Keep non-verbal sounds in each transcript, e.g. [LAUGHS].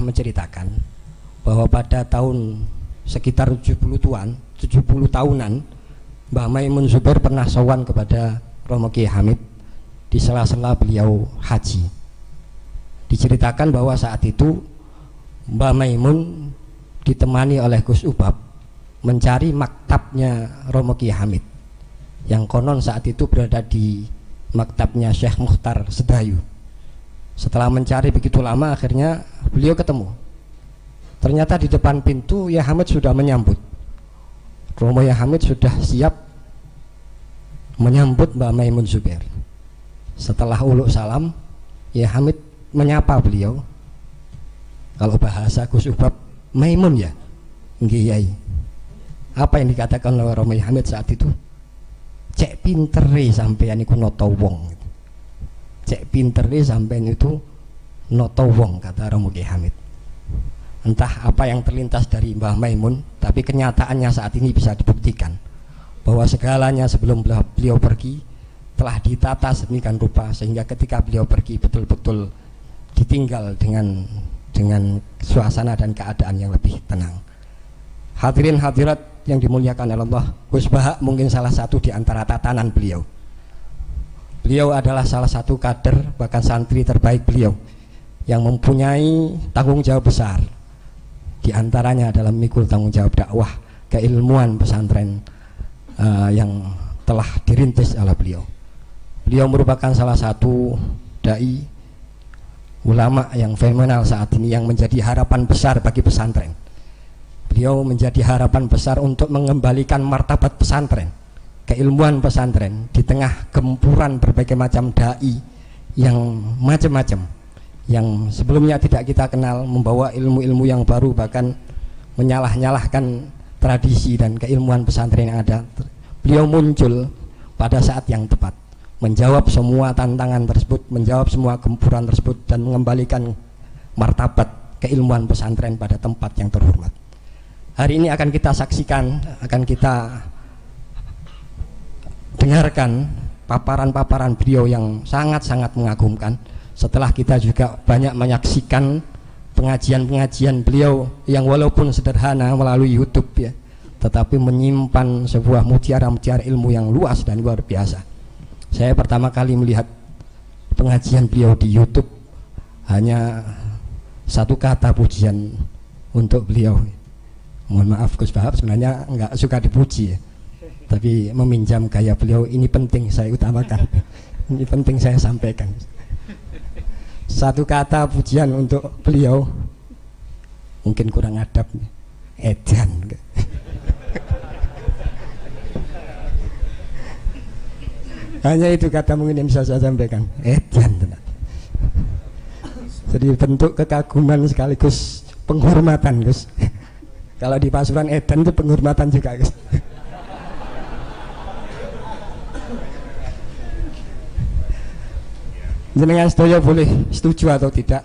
menceritakan bahwa pada tahun sekitar 70-an, 70 tahunan, Mbah Maimun Zubair pernah sowan kepada Romo Kiai Hamid di sela-sela beliau haji. Diceritakan bahwa saat itu Mbah Maimun ditemani oleh Gus Ubab mencari maktabnya Romo Kiai Hamid yang konon saat itu berada di maktabnya Syekh Muhtar Sedayu setelah mencari begitu lama akhirnya beliau ketemu. Ternyata di depan pintu Ya Hamid sudah menyambut. Romo Ya Hamid sudah siap menyambut Mbak Maimun Zubair. Setelah uluk salam, Ya Hamid menyapa beliau. Kalau bahasa Gus Ubab, Maimun ya? Nggih Apa yang dikatakan oleh Romo Ya Hamid saat itu? Cek pintere sampai iku noto wong cek pintere sampean itu noto wong kata Romo Ki Hamid. Entah apa yang terlintas dari Mbah Maimun tapi kenyataannya saat ini bisa dibuktikan bahwa segalanya sebelum beliau pergi telah ditata sedemikian rupa sehingga ketika beliau pergi betul-betul ditinggal dengan dengan suasana dan keadaan yang lebih tenang. Hadirin hadirat yang dimuliakan oleh Allah Gus Bahak mungkin salah satu di antara tatanan beliau Beliau adalah salah satu kader bahkan santri terbaik beliau yang mempunyai tanggung jawab besar. Di antaranya adalah mikul tanggung jawab dakwah keilmuan pesantren uh, yang telah dirintis oleh beliau. Beliau merupakan salah satu dai ulama yang fenomenal saat ini yang menjadi harapan besar bagi pesantren. Beliau menjadi harapan besar untuk mengembalikan martabat pesantren keilmuan pesantren di tengah gempuran berbagai macam dai yang macam-macam yang sebelumnya tidak kita kenal membawa ilmu-ilmu yang baru bahkan menyalah-nyalahkan tradisi dan keilmuan pesantren yang ada. Beliau muncul pada saat yang tepat menjawab semua tantangan tersebut menjawab semua gempuran tersebut dan mengembalikan martabat keilmuan pesantren pada tempat yang terhormat. Hari ini akan kita saksikan akan kita dengarkan paparan-paparan beliau yang sangat-sangat mengagumkan. Setelah kita juga banyak menyaksikan pengajian-pengajian beliau yang walaupun sederhana melalui YouTube ya tetapi menyimpan sebuah mutiara-mutiara ilmu yang luas dan luar biasa. Saya pertama kali melihat pengajian beliau di YouTube hanya satu kata pujian untuk beliau. Mohon maaf Gus Bahab sebenarnya nggak suka dipuji ya tapi meminjam gaya beliau ini penting saya utamakan. [LAUGHS] Ini penting saya sampaikan. Satu kata pujian untuk beliau. Mungkin kurang adab edan. [LAUGHS] Hanya itu kata mungkin yang bisa saya sampaikan. Edan jadi bentuk kekaguman sekaligus penghormatan Gus. [LAUGHS] Kalau di Pasuruan edan itu penghormatan juga Gus jenengan sedaya boleh setuju atau tidak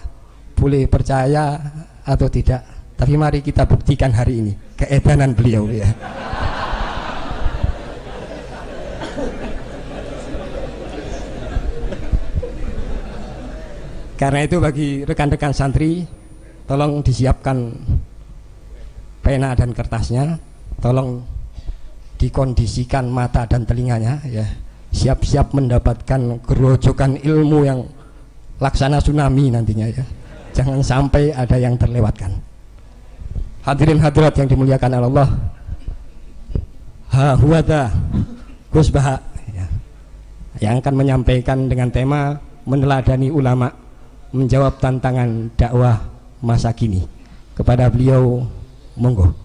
boleh percaya atau tidak. Tapi mari kita buktikan hari ini keedanan beliau ya. Karena itu bagi rekan-rekan santri tolong disiapkan pena dan kertasnya tolong dikondisikan mata dan telinganya ya siap-siap mendapatkan gerojokan ilmu yang laksana tsunami nantinya ya. Jangan sampai ada yang terlewatkan. Hadirin hadirat yang dimuliakan Allah. Ha huwada Gus Baha. Ya, yang akan menyampaikan dengan tema meneladani ulama menjawab tantangan dakwah masa kini. Kepada beliau monggo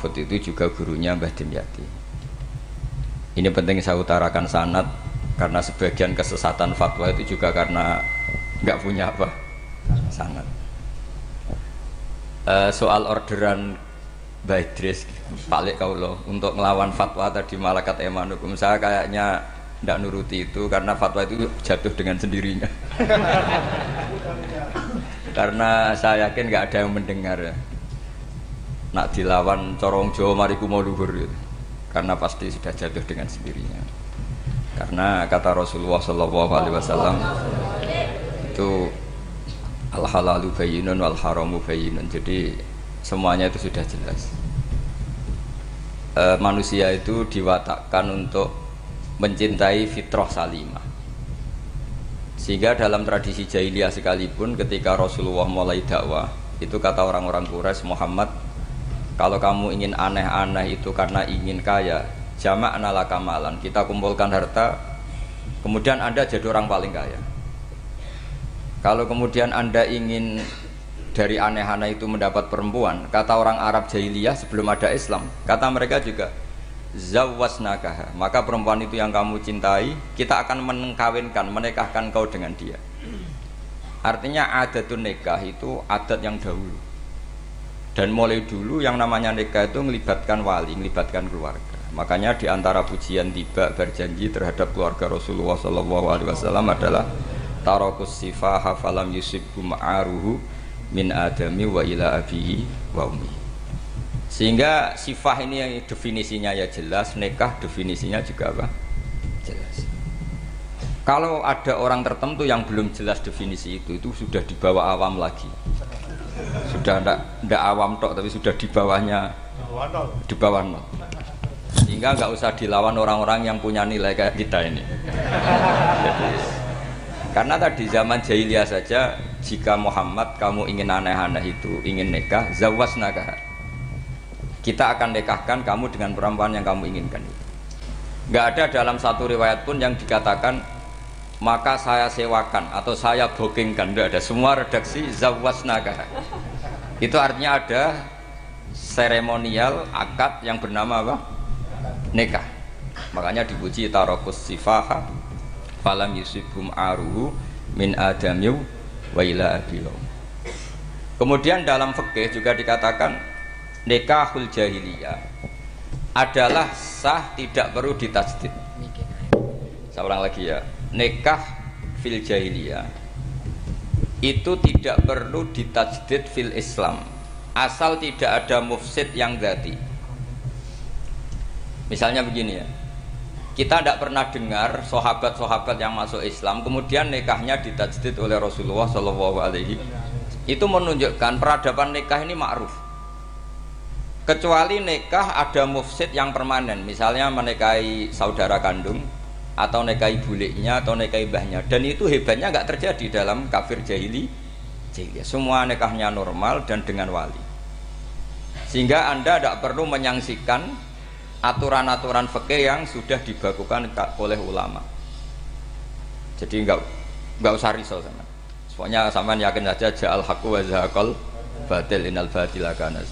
Mahfud itu juga gurunya Mbah Dimyati. Ini penting saya utarakan sanat Karena sebagian kesesatan fatwa itu juga karena nggak punya apa sanat. Uh, Soal orderan Mbak Idris Pak Lek Kaulo untuk melawan fatwa tadi malakat eman hukum saya kayaknya tidak nuruti itu karena fatwa itu jatuh dengan sendirinya. [LAUGHS] Karena saya yakin nggak ada yang mendengar ya nak dilawan corong Jawa mariku mau luhur gitu. karena pasti sudah jatuh dengan sendirinya. Karena kata Rasulullah Shallallahu Alaihi Wasallam itu al halalu bayinun wal haramu bayinun jadi semuanya itu sudah jelas. E, manusia itu diwatakkan untuk mencintai fitrah salimah. Sehingga dalam tradisi jahiliyah sekalipun ketika Rasulullah mulai dakwah itu kata orang-orang Quraisy Muhammad kalau kamu ingin aneh-aneh itu karena ingin kaya jamak nala kamalan. Kita kumpulkan harta kemudian anda jadi orang paling kaya. Kalau kemudian anda ingin dari aneh-aneh itu mendapat perempuan kata orang Arab jahiliyah sebelum ada Islam kata mereka juga zawasnakaha. Maka perempuan itu yang kamu cintai kita akan mengkawinkan menikahkan kau dengan dia. Artinya adatun nikah itu adat yang dahulu dan mulai dulu yang namanya nikah itu melibatkan wali melibatkan keluarga. Makanya di antara pujian tiba berjanji terhadap keluarga Rasulullah SAW adalah tarokus sifaha falam yusibbu ma'aruhu min adami wa ila abihi wa ummi. Sehingga sifah ini yang definisinya ya jelas nikah definisinya juga apa? Jelas. Kalau ada orang tertentu yang belum jelas definisi itu itu sudah di bawah awam lagi sudah ndak ndak awam tok tapi sudah di bawahnya. Di bawah nol. Sehingga nggak usah dilawan orang-orang yang punya nilai kayak kita ini. Karena tadi zaman jahiliyah saja jika Muhammad kamu ingin aneh-aneh itu ingin nikah zawas nakah kita akan nikahkan kamu dengan perempuan yang kamu inginkan. Nggak ada dalam satu riwayat pun yang dikatakan maka saya sewakan atau saya bookingkan. Tidak ada. Semua redaksi zawas nakah itu artinya ada seremonial akad yang bernama apa? Nikah. Makanya dipuji tarokus sifaha. Falam yusibum aruhu min adamiu wa ila abilau. Kemudian dalam fikih juga dikatakan nikahul jahiliyah adalah sah tidak perlu ditajdid ulang lagi ya nikah fil jahiliyah. Itu tidak perlu ditajdid fil Islam. Asal tidak ada mufsid yang gati misalnya begini ya. Kita tidak pernah dengar sahabat-sahabat yang masuk Islam kemudian nikahnya ditajdid oleh Rasulullah Shallallahu Alaihi itu menunjukkan peradaban nikah ini ma'ruf. Kecuali nikah ada mufsid yang permanen. Misalnya menikahi saudara kandung atau nikahi buliknya atau nikahi mbahnya dan itu hebatnya nggak terjadi dalam kafir jahili jahiliyah semua nikahnya normal dan dengan wali sehingga anda tidak perlu menyangsikan aturan-aturan fikih yang sudah dibakukan oleh ulama. Jadi enggak enggak usah risau sama. Pokoknya sama yakin saja ja'al haqqu wa batil inal batila kana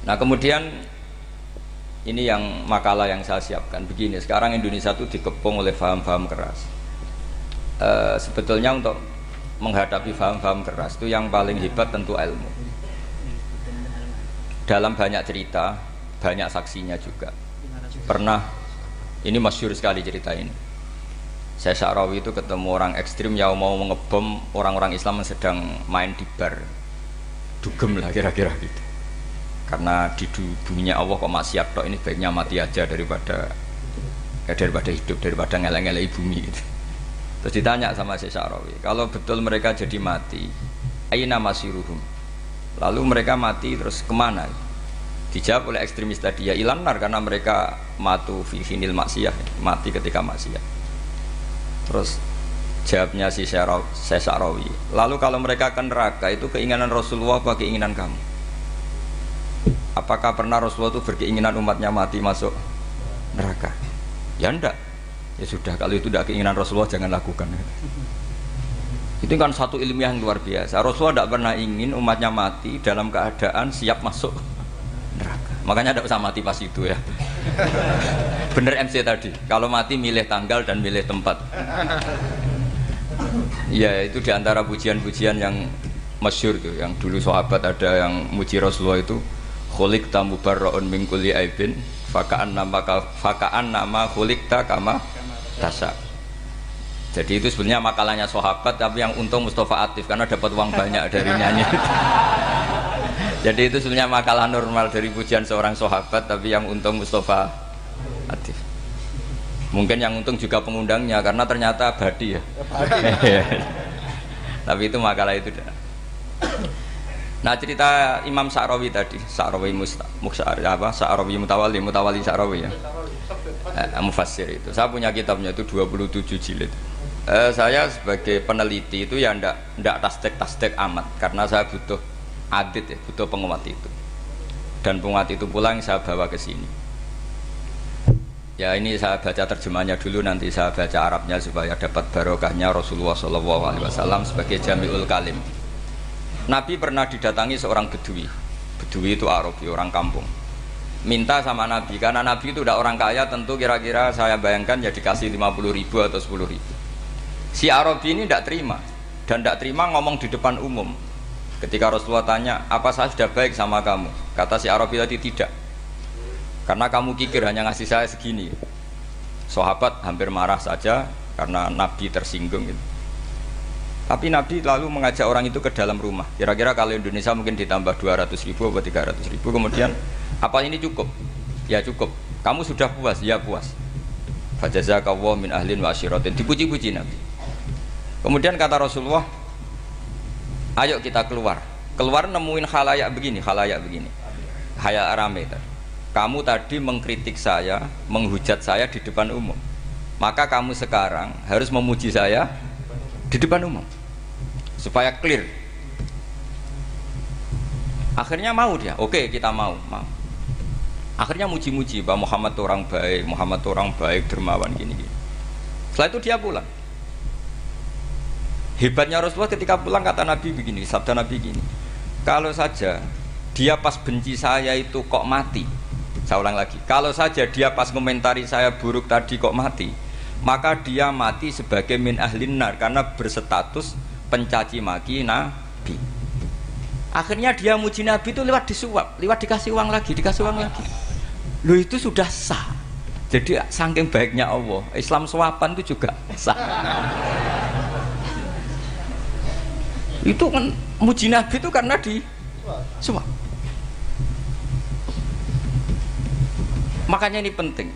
Nah, kemudian ini yang makalah yang saya siapkan begini. Sekarang Indonesia itu dikepung oleh faham-faham keras. E, sebetulnya untuk menghadapi faham-faham keras itu yang paling hebat tentu ilmu. Dalam banyak cerita banyak saksinya juga pernah ini masyur sekali cerita ini saya Syarawi itu ketemu orang ekstrim yang mau mengebom orang-orang Islam yang sedang main di bar dugem lah kira-kira gitu karena di dunia Allah kok maksiat tok ini baiknya mati aja daripada ya daripada hidup daripada ngeleng-ngeleng bumi gitu terus ditanya sama saya Syarawi kalau betul mereka jadi mati aina masiruhum Lalu mereka mati terus ke mana? Dijawab oleh ekstremis tadi ya ilanar karena mereka matu fi finil maksiyah, mati ketika maksiat. Terus jawabnya si Sesarawi. Lalu kalau mereka akan neraka itu keinginan Rasulullah apa keinginan kamu? Apakah pernah Rasulullah itu berkeinginan umatnya mati masuk neraka? Ya enggak. Ya sudah kalau itu tidak keinginan Rasulullah jangan lakukan. Itu kan satu ilmiah yang luar biasa. Rasulullah tidak pernah ingin umatnya mati dalam keadaan siap masuk Makanya tidak usah mati pas itu ya. [LAUGHS] Bener MC tadi. Kalau mati milih tanggal dan milih tempat. Ya itu di antara pujian-pujian yang masyur tuh, yang dulu sahabat ada yang muji Rasulullah itu khulik tamu barroon mingkuli aibin fakaan nama fakaan nama khulik kama tasa jadi itu sebenarnya makalahnya sahabat tapi yang untung Mustafa Atif karena dapat uang banyak dari nyanyi [LAUGHS] Jadi itu sebenarnya makalah normal dari pujian seorang sahabat tapi yang untung Mustafa Atif. Mungkin yang untung juga pengundangnya karena ternyata abadi ya. [LAUGHS] tapi itu makalah itu. Nah cerita Imam Sa'rawi tadi, Sa'rawi Muksar, apa? Sa'rawi Mutawali, Mutawali Sa'rawi ya. Eh, Mufassir itu. Saya punya kitabnya itu 27 jilid. Eh, saya sebagai peneliti itu ya ndak ndak tastek-tastek amat karena saya butuh adit ya butuh penguat itu dan penguat itu pula yang saya bawa ke sini ya ini saya baca terjemahnya dulu nanti saya baca Arabnya supaya dapat barokahnya Rasulullah SAW sebagai Jamiul Kalim Nabi pernah didatangi seorang bedui bedui itu Arabi orang kampung minta sama Nabi karena Nabi itu udah orang kaya tentu kira-kira saya bayangkan ya dikasih 50 ribu atau 10 ribu si Arabi ini tidak terima dan tidak terima ngomong di depan umum Ketika Rasulullah tanya, apa saya sudah baik sama kamu? Kata si Arabi tadi tidak. Karena kamu kikir hanya ngasih saya segini. Sahabat hampir marah saja karena Nabi tersinggung gitu. Tapi Nabi lalu mengajak orang itu ke dalam rumah. Kira-kira kalau Indonesia mungkin ditambah 200 ribu atau 300 ribu. Kemudian apa ini cukup? Ya cukup. Kamu sudah puas? Ya puas. Fajazakallah min ahlin wa asyiratin. Dipuji-puji Nabi. Kemudian kata Rasulullah, ayo kita keluar keluar nemuin halayak begini halayak begini hayal rame kamu tadi mengkritik saya menghujat saya di depan umum maka kamu sekarang harus memuji saya di depan umum supaya clear akhirnya mau dia oke kita mau mau akhirnya muji-muji bahwa Muhammad orang baik Muhammad orang baik dermawan gini, gini setelah itu dia pulang Hebatnya Rasulullah ketika pulang kata Nabi begini, sabda Nabi begini. Kalau saja dia pas benci saya itu kok mati. Saya ulang lagi. Kalau saja dia pas komentari saya buruk tadi kok mati, maka dia mati sebagai min ahlin nar karena berstatus pencaci maki Nabi. Akhirnya dia muji Nabi itu lewat disuap, lewat dikasih uang lagi, dikasih uang lagi. Lo itu sudah sah. Jadi saking baiknya Allah, Islam suapan itu juga sah itu kan muji Nabi itu karena di semua makanya ini penting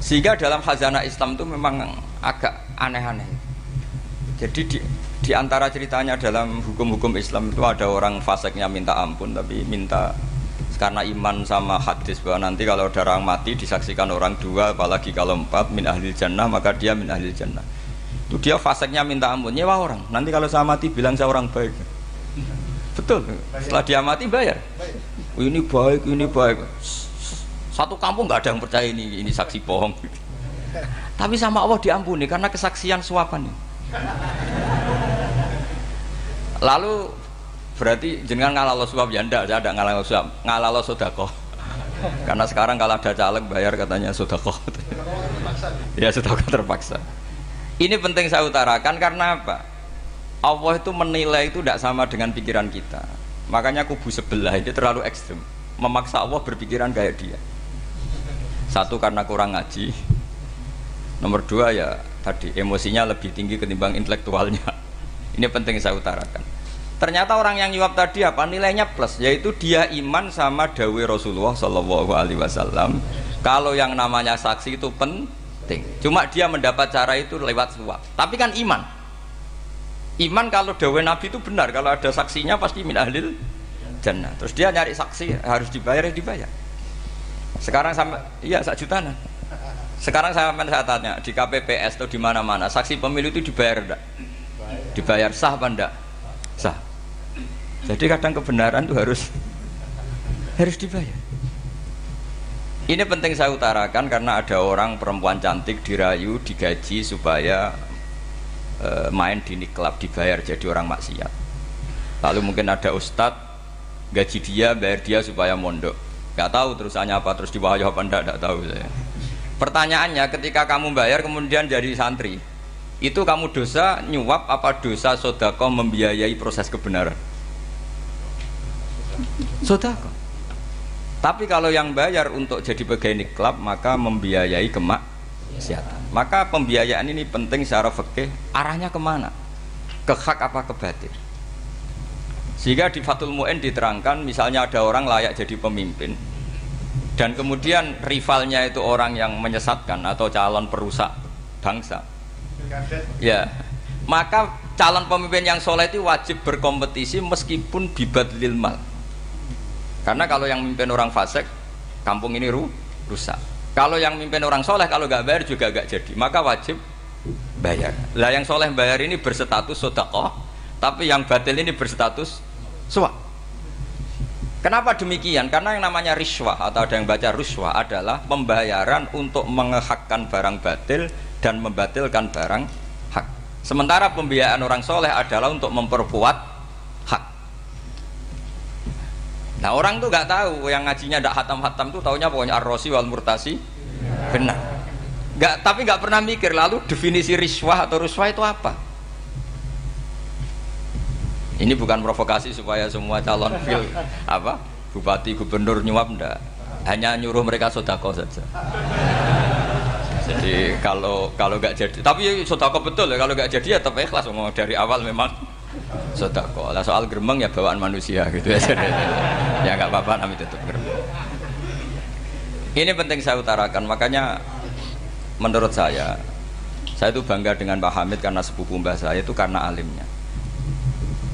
sehingga dalam khazanah Islam itu memang agak aneh-aneh jadi di, di antara ceritanya dalam hukum-hukum Islam itu ada orang faseknya minta ampun tapi minta karena iman sama hadis bahwa nanti kalau ada orang mati disaksikan orang dua apalagi kalau empat min ahli jannah maka dia min ahli jannah. Itu dia faseknya minta ampun nyewa orang. Nanti kalau saya mati bilang saya orang baik. Betul. Setelah dia mati bayar. Oh, ini baik ini baik. Satu kampung nggak ada yang percaya ini ini saksi bohong. Tapi sama Allah diampuni karena kesaksian suapan ini lalu berarti jenengan ngalah suap ya ndak ada ngalah suap ngalah sodako karena sekarang kalau ada caleg bayar katanya sodako ya sodako terpaksa ini penting saya utarakan karena apa? Allah itu menilai itu tidak sama dengan pikiran kita. Makanya kubu sebelah ini terlalu ekstrim. Memaksa Allah berpikiran kayak dia. Satu karena kurang ngaji. Nomor dua ya tadi emosinya lebih tinggi ketimbang intelektualnya. [LAUGHS] Ini penting saya utarakan. Ternyata orang yang nyuap tadi apa nilainya plus, yaitu dia iman sama dawe Rasulullah Shallallahu Alaihi Wasallam. Kalau yang namanya saksi itu penting. Cuma dia mendapat cara itu lewat suap. Tapi kan iman. Iman kalau dawe Nabi itu benar, kalau ada saksinya pasti min ahlil jannah. Terus dia nyari saksi harus dibayar ya dibayar. Sekarang sama iya sak juta nah. Sekarang saya saya tanya di KPPS atau di mana-mana saksi pemilu itu dibayar enggak? Dibayar sah apa enggak? Sah. Jadi kadang kebenaran itu harus harus dibayar. Ini penting saya utarakan karena ada orang perempuan cantik dirayu, digaji supaya e, main di niklab dibayar jadi orang maksiat. Lalu mungkin ada ustadz gaji dia, bayar dia supaya mondok. Gak tahu terusannya apa, terus dibayar apa enggak, enggak tahu saya. Pertanyaannya ketika kamu bayar kemudian jadi santri, itu kamu dosa nyuap apa dosa sodako membiayai proses kebenaran? Sodako. Tapi kalau yang bayar untuk jadi pegawai klub maka membiayai kemak kesehatan. Maka pembiayaan ini penting secara fikih arahnya ke mana? Ke hak apa ke batin? Sehingga di Fatul Mu'in diterangkan misalnya ada orang layak jadi pemimpin dan kemudian rivalnya itu orang yang menyesatkan atau calon perusak bangsa. Ya, maka calon pemimpin yang soleh itu wajib berkompetisi meskipun bibat lilmal karena kalau yang mimpin orang fasik, kampung ini ru rusak. Kalau yang mimpin orang soleh, kalau nggak bayar juga nggak jadi. Maka wajib bayar. Lah yang soleh bayar ini berstatus sodakoh, tapi yang batil ini berstatus suap. Kenapa demikian? Karena yang namanya riswah atau ada yang baca ruswah adalah pembayaran untuk mengehakkan barang batil dan membatilkan barang hak. Sementara pembiayaan orang soleh adalah untuk memperkuat Nah orang tuh nggak tahu yang ngajinya tidak hatam-hatam tuh taunya pokoknya arrosi wal murtasi benar. Nggak tapi nggak pernah mikir lalu definisi riswah atau ruswah itu apa? Ini bukan provokasi supaya semua calon fil apa bupati gubernur nyuap ndak. Hanya nyuruh mereka sodako saja. Jadi kalau kalau nggak jadi tapi sodako betul ya kalau nggak jadi ya tapi ikhlas. Dari awal memang sodako. Lah soal geremeng ya bawaan manusia gitu ya. Ya nggak apa-apa namanya tutup geremeng. Ini penting saya utarakan makanya menurut saya saya itu bangga dengan Pak Hamid karena sepupu mbah saya itu karena alimnya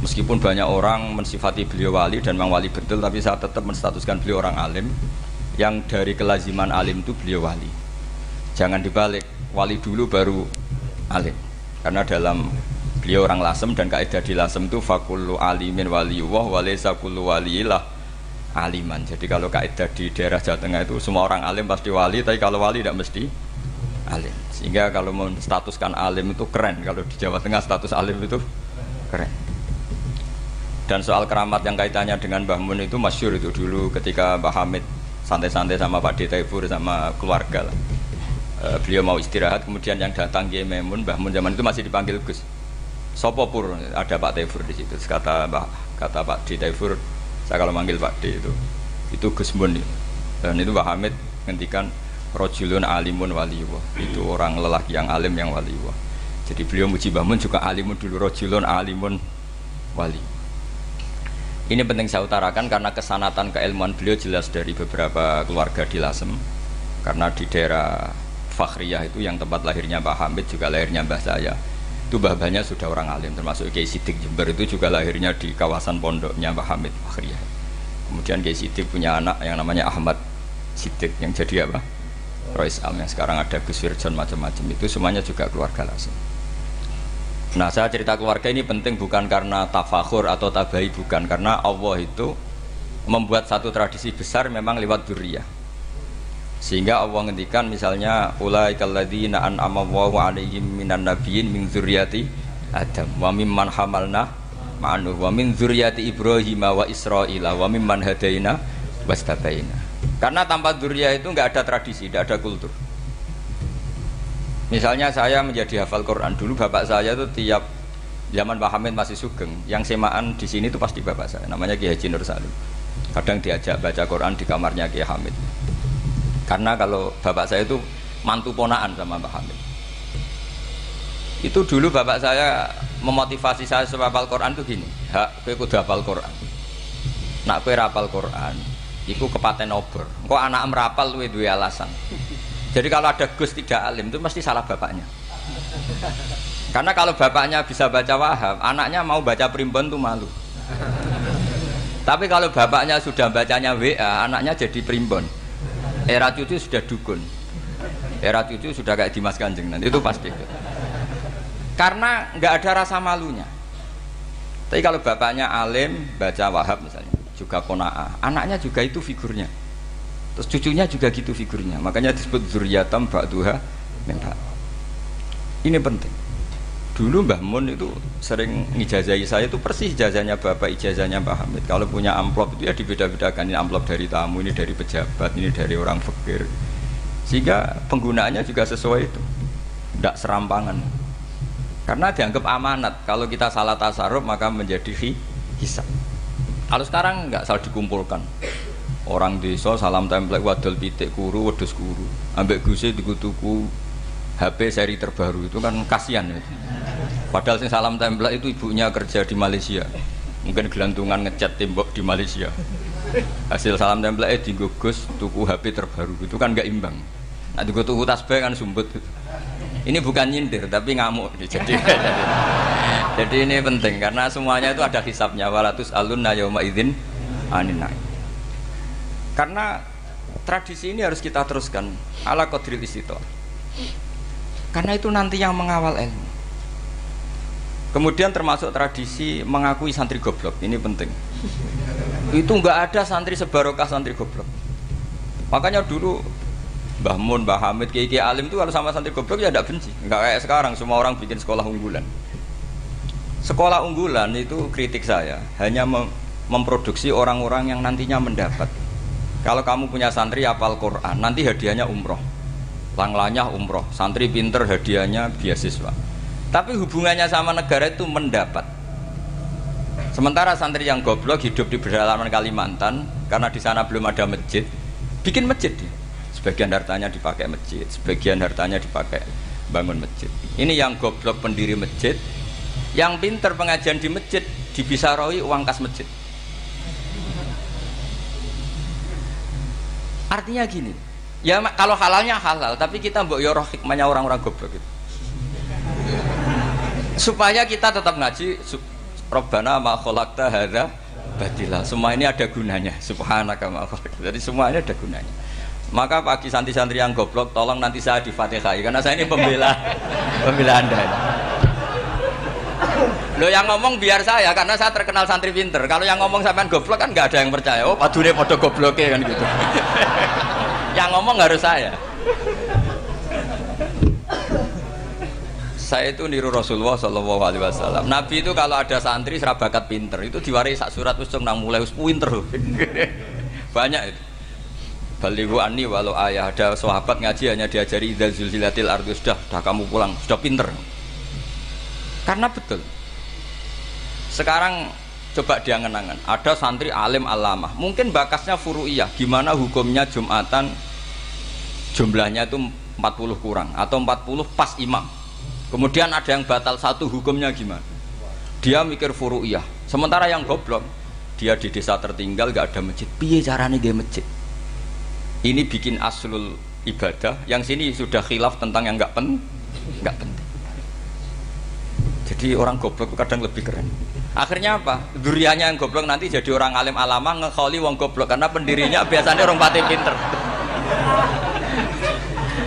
meskipun banyak orang mensifati beliau wali dan memang wali betul tapi saya tetap menstatuskan beliau orang alim. Yang dari kelaziman alim itu beliau wali. Jangan dibalik wali dulu baru alim. Karena dalam beliau orang lasem dan kaidah di lasem itu fakullu alimin waliyullah walaysa kullu waliyilah aliman. Jadi kalau kaidah di daerah Jawa Tengah itu semua orang alim pasti wali tapi kalau wali tidak mesti alim. Sehingga kalau menstatuskan alim itu keren. Kalau di Jawa Tengah status alim itu keren dan soal keramat yang kaitannya dengan Mbah Mun itu masyur itu dulu ketika Mbah Hamid santai-santai sama Pak Detaifur sama keluarga lah. E, beliau mau istirahat kemudian yang datang Kiai Memun Mbah Mun zaman itu masih dipanggil Gus. Sopo pur ada Pak Tefur di situ. Kata Pak kata Pak Di Tefur, saya kalau manggil Pak Di itu itu Gus Mun. Dan itu Pak Hamid ngendikan rojulun alimun waliwa itu orang lelaki yang alim yang waliwa jadi beliau muji Bamun juga alimun dulu rojulun alimun wali ini penting saya utarakan karena kesanatan keilmuan beliau jelas dari beberapa keluarga di Lasem. Karena di daerah Fakhriyah itu yang tempat lahirnya Pak Hamid juga lahirnya Mbah saya itu bahbahnya sudah orang alim termasuk Kiai Sidik Jember itu juga lahirnya di kawasan pondoknya Pak Hamid Fakhriyah. Kemudian Kiai Sidik punya anak yang namanya Ahmad Sidik yang jadi apa? Rois Am yang sekarang ada Gus Wirjon macam-macam. Itu semuanya juga keluarga langsung nah saya cerita keluarga ini penting bukan karena tafakhur atau tabai bukan karena Allah itu membuat satu tradisi besar memang lewat duriyah sehingga Allah ngendikan misalnya ulaikal ladzina an'ama Allahu 'alaihim minan nabiyyin min dzurriyyati Adam wa mimman hamalna ma'anu wa min dzurriyyati Ibrahim wa Israila wa mimman hadaina wastabaina. Karena tanpa dzurriyyah itu enggak ada tradisi, enggak ada kultur. Misalnya saya menjadi hafal Quran dulu bapak saya itu tiap zaman Pak Hamid masih sugeng, yang semaan di sini itu pasti bapak saya, namanya Kiai Haji Nur Salim. Kadang diajak baca Quran di kamarnya Kiai Hamid. Karena kalau bapak saya itu mantu ponaan sama Pak Hamid. Itu dulu bapak saya memotivasi saya supaya hafal Quran itu gini hak kue kudu hafal Quran. Nak kue rapal Quran itu kepaten obor. Kok anak merapal lu dua alasan jadi kalau ada Gus tidak alim itu mesti salah bapaknya Karena kalau bapaknya bisa baca wahab, anaknya mau baca primbon tuh malu. Tapi kalau bapaknya sudah bacanya WA, anaknya jadi primbon. Era cucu sudah dukun. Era cucu sudah kayak Dimas Kanjeng nanti itu pasti. Karena nggak ada rasa malunya. Tapi kalau bapaknya alim baca wahab misalnya, juga kona'ah, anaknya juga itu figurnya. Terus cucunya juga gitu figurnya. Makanya disebut zuriyatam ba'duha Ini penting. Dulu Mbah Mun itu sering ngijazahi saya itu persis ijazahnya Bapak, ijazahnya Mbah Hamid. Kalau punya amplop itu ya dibeda-bedakan ini amplop dari tamu, ini dari pejabat, ini dari orang fakir. Sehingga penggunaannya juga sesuai itu. Tidak serampangan. Karena dianggap amanat. Kalau kita salah tasarruf maka menjadi hisab. Kalau sekarang nggak salah dikumpulkan. Orang desa salam template wadol pitik kuru wedus kuru. Ambek gusi tuku HP seri terbaru itu kan kasihan ya. Padahal sing salam tempel itu ibunya kerja di Malaysia. Mungkin gelantungan ngecat tembok di Malaysia. Hasil salam tempel eh digugus tuku HP terbaru itu kan nggak imbang. Nah tuku tuku tasbih kan sumbut. Ini bukan nyindir tapi ngamuk. Jadi [LAUGHS] jadi ini penting karena semuanya itu ada hisapnya. Walatus alun nayoma idin aninai. Karena tradisi ini harus kita teruskan ala kodril karena itu nanti yang mengawal ilmu. Kemudian termasuk tradisi mengakui santri goblok, ini penting. Itu nggak ada santri sebarokah santri goblok. Makanya dulu Mbah Mun, Mbah Hamid, Kiai Kiai Alim itu kalau sama santri goblok ya tidak benci. Nggak kayak sekarang semua orang bikin sekolah unggulan. Sekolah unggulan itu kritik saya hanya mem memproduksi orang-orang yang nantinya mendapat. Kalau kamu punya santri apal Quran, nanti hadiahnya umroh. Langlanya umroh. Santri pinter hadiahnya beasiswa. Tapi hubungannya sama negara itu mendapat. Sementara santri yang goblok hidup di pedalaman Kalimantan karena di sana belum ada masjid bikin masjid sebagian hartanya dipakai masjid sebagian hartanya dipakai bangun masjid. Ini yang goblok pendiri masjid. Yang pinter pengajian di masjid dibisaroi uang kas masjid artinya gini Ya kalau halalnya halal, tapi kita mbok yoroh hikmahnya orang-orang goblok itu. Supaya kita tetap ngaji Robbana ma khalaqta hadza batila. Semua ini ada gunanya. Subhanaka ma Jadi semuanya ada gunanya. Maka pagi santri-santri yang goblok tolong nanti saya di Fatihah karena saya ini pembela [LAUGHS] pembela Anda. Lo yang ngomong biar saya karena saya terkenal santri pinter. Kalau yang ngomong sampean goblok kan nggak ada yang percaya. Oh, padune padha gobloknya kan gitu [LAUGHS] yang ngomong harus saya saya itu niru Rasulullah Shallallahu Alaihi Wasallam. Nabi itu kalau ada santri serabakat pinter itu diwari sak surat usung nang mulai us pinter [LAUGHS] banyak itu. Balihu ani walau ayah ada sahabat ngaji hanya diajari idza zulzilatil ardu sudah sudah kamu pulang sudah pinter. Karena betul. Sekarang coba dia ngenangan. Ada santri alim alamah. Mungkin bakasnya furu'iyah. Gimana hukumnya jumatan jumlahnya itu 40 kurang atau 40 pas imam. Kemudian ada yang batal satu hukumnya gimana? Dia mikir furu'iyah. Sementara yang goblok dia di desa tertinggal gak ada masjid. Piye caranya dia masjid? Ini bikin aslul ibadah. Yang sini sudah khilaf tentang yang gak pen gak penting jadi orang goblok kadang lebih keren Akhirnya apa? Durianya yang goblok nanti jadi orang alim alama ngekholi wong goblok karena pendirinya biasanya orang pati pinter.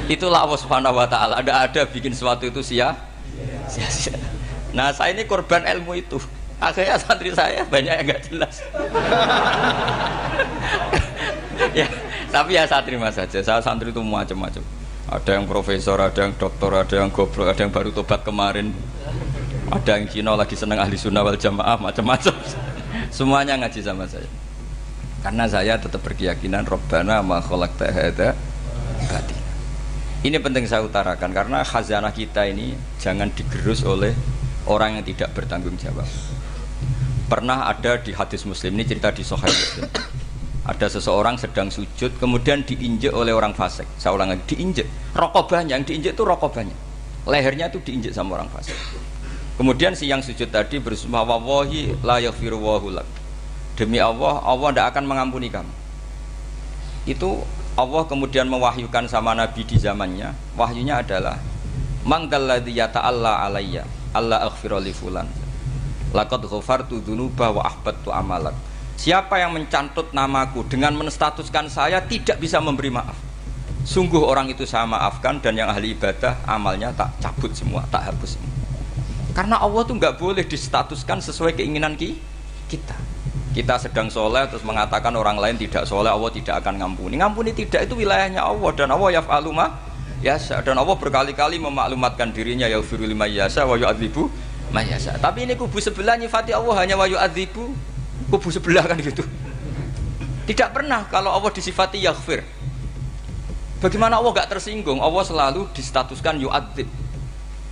Itulah Allah Subhanahu wa taala. Ada ada bikin sesuatu itu sia sia-sia. Nah, saya ini korban ilmu itu. Akhirnya santri saya banyak yang nggak jelas. [LAUGHS] ya, tapi ya saya terima saja. Saya santri itu macam-macam. Ada yang profesor, ada yang doktor, ada yang goblok, ada yang baru tobat kemarin ada yang Cina lagi seneng ahli sunnah wal jamaah macam-macam. [LAUGHS] Semuanya ngaji sama saya. Karena saya tetap berkeyakinan Robbana ma khalaqta ini penting saya utarakan karena khazanah kita ini jangan digerus oleh orang yang tidak bertanggung jawab. Pernah ada di hadis muslim ini cerita di Sahih Muslim. Ada seseorang sedang sujud kemudian diinjek oleh orang fasik. Saya ulang lagi diinjek. Rokok banyak yang diinjek itu rokok banyak lehernya itu diinjek sama orang fasik Kemudian si yang sujud tadi bersumpah wallahi la yaghfiru. Demi Allah, Allah tidak akan mengampuni kamu. Itu Allah kemudian mewahyukan sama Nabi di zamannya. Wahyunya adalah mang dalladzi yata'alla alayya alla aghfira li fulan laqad ghafartu dzunuba wa ahbattu amalak siapa yang mencantut namaku dengan menstatuskan saya tidak bisa memberi maaf sungguh orang itu saya maafkan dan yang ahli ibadah amalnya tak cabut semua tak hapus semua karena Allah tuh nggak boleh distatuskan sesuai keinginan kita. Kita sedang soleh terus mengatakan orang lain tidak soleh Allah tidak akan ngampuni. Ngampuni tidak itu wilayahnya Allah. Dan Allah yaf'alu ma yasa dan Allah berkali-kali memaklumatkan dirinya ya lima yasa wa yu'adzibu mayasa tapi ini kubu sebelah nyifati Allah hanya wa yu'adzibu kubu sebelah kan gitu. Tidak pernah kalau Allah disifati yaghfir. Bagaimana Allah gak tersinggung? Allah selalu distatuskan yu'adzib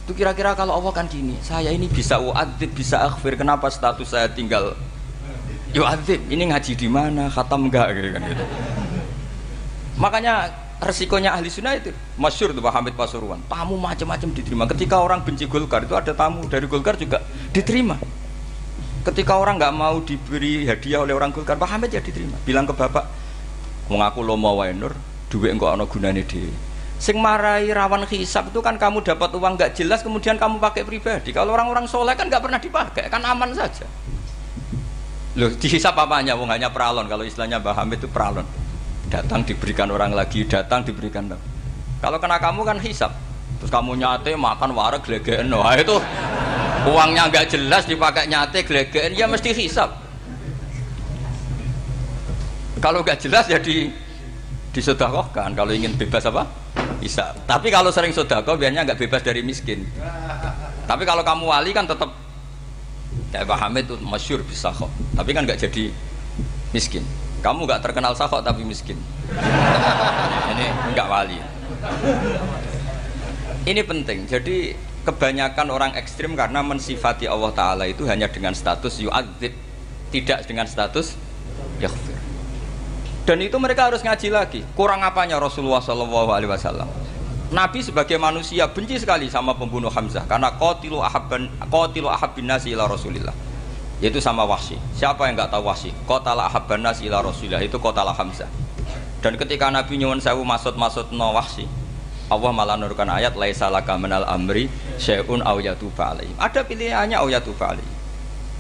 itu kira-kira kalau Allah kan gini saya ini bisa yu'adzib bisa akhfir kenapa status saya tinggal? Yu'adzib ini ngaji di mana? Khatam enggak? Gitu kan gitu. Makanya resikonya ahli sunnah itu masyur tuh Pak Hamid Pasuruan. Tamu macam-macam diterima. Ketika orang benci Golkar itu ada tamu dari Golkar juga diterima. Ketika orang nggak mau diberi hadiah oleh orang Golkar Pak Hamid ya diterima. Bilang ke bapak mengaku lo mau wainur duit enggak ono gunane di sing marai rawan hisap itu kan kamu dapat uang nggak jelas kemudian kamu pakai pribadi. Kalau orang-orang soleh kan nggak pernah dipakai kan aman saja. Loh dihisap apanya? Wong hanya peralon kalau istilahnya Pak Hamid itu peralon datang diberikan orang lagi datang diberikan kalau kena kamu kan hisap terus kamu nyate makan wareg glegeen wah itu uangnya nggak jelas dipakai nyate glegeen ya mesti hisap kalau nggak jelas ya di disodakohkan kalau ingin bebas apa? Bisa. Tapi kalau sering sodako biasanya nggak bebas dari miskin. Tapi kalau kamu wali kan tetap kayak Pak Hamid itu masyur bisa kok tapi kan nggak jadi miskin. Kamu nggak terkenal sakok tapi miskin. [LAUGHS] Ini nggak wali. Ini penting. Jadi kebanyakan orang ekstrim karena mensifati Allah Ta'ala itu hanya dengan status yu'adzib tidak dengan status yaghfir dan itu mereka harus ngaji lagi kurang apanya Rasulullah Wasallam Nabi sebagai manusia benci sekali sama pembunuh Hamzah karena qatilu ahabban qatilu ahabbin nasi ila Rasulillah yaitu sama Wahsy. Siapa yang nggak tahu Wahsy? Qatala ahabbanas ila Rasulillah itu qatala Hamzah. Dan ketika Nabi nyuwun sewu maksud-maksud no Wahsy, Allah malah nurkan ayat laisa laka minal amri syai'un aw yatuba. Ada pilihannya aw yatuba.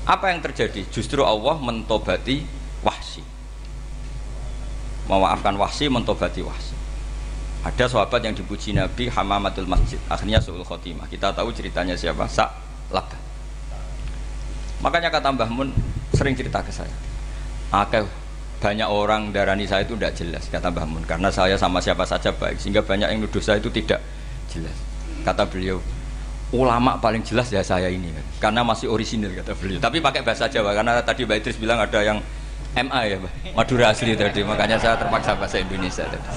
Apa yang terjadi? Justru Allah mentobati. Memaafkan Wahsy, mentobati Wahsy. Ada sahabat yang dipuji Nabi Hamamatul Masjid, akhirnya suul khotimah. Kita tahu ceritanya siapa? Sa'labah Makanya kata Mbah Mun sering cerita ke saya. Akeh banyak orang darani saya itu tidak jelas kata Mbah Mun karena saya sama siapa saja baik sehingga banyak yang nuduh saya itu tidak jelas. Kata beliau, ulama paling jelas ya saya ini karena masih orisinil kata beliau. Tapi pakai bahasa Jawa karena tadi Mbak Idris bilang ada yang MA ya, Mbak. Madura asli tadi, makanya saya terpaksa bahasa Indonesia tadi.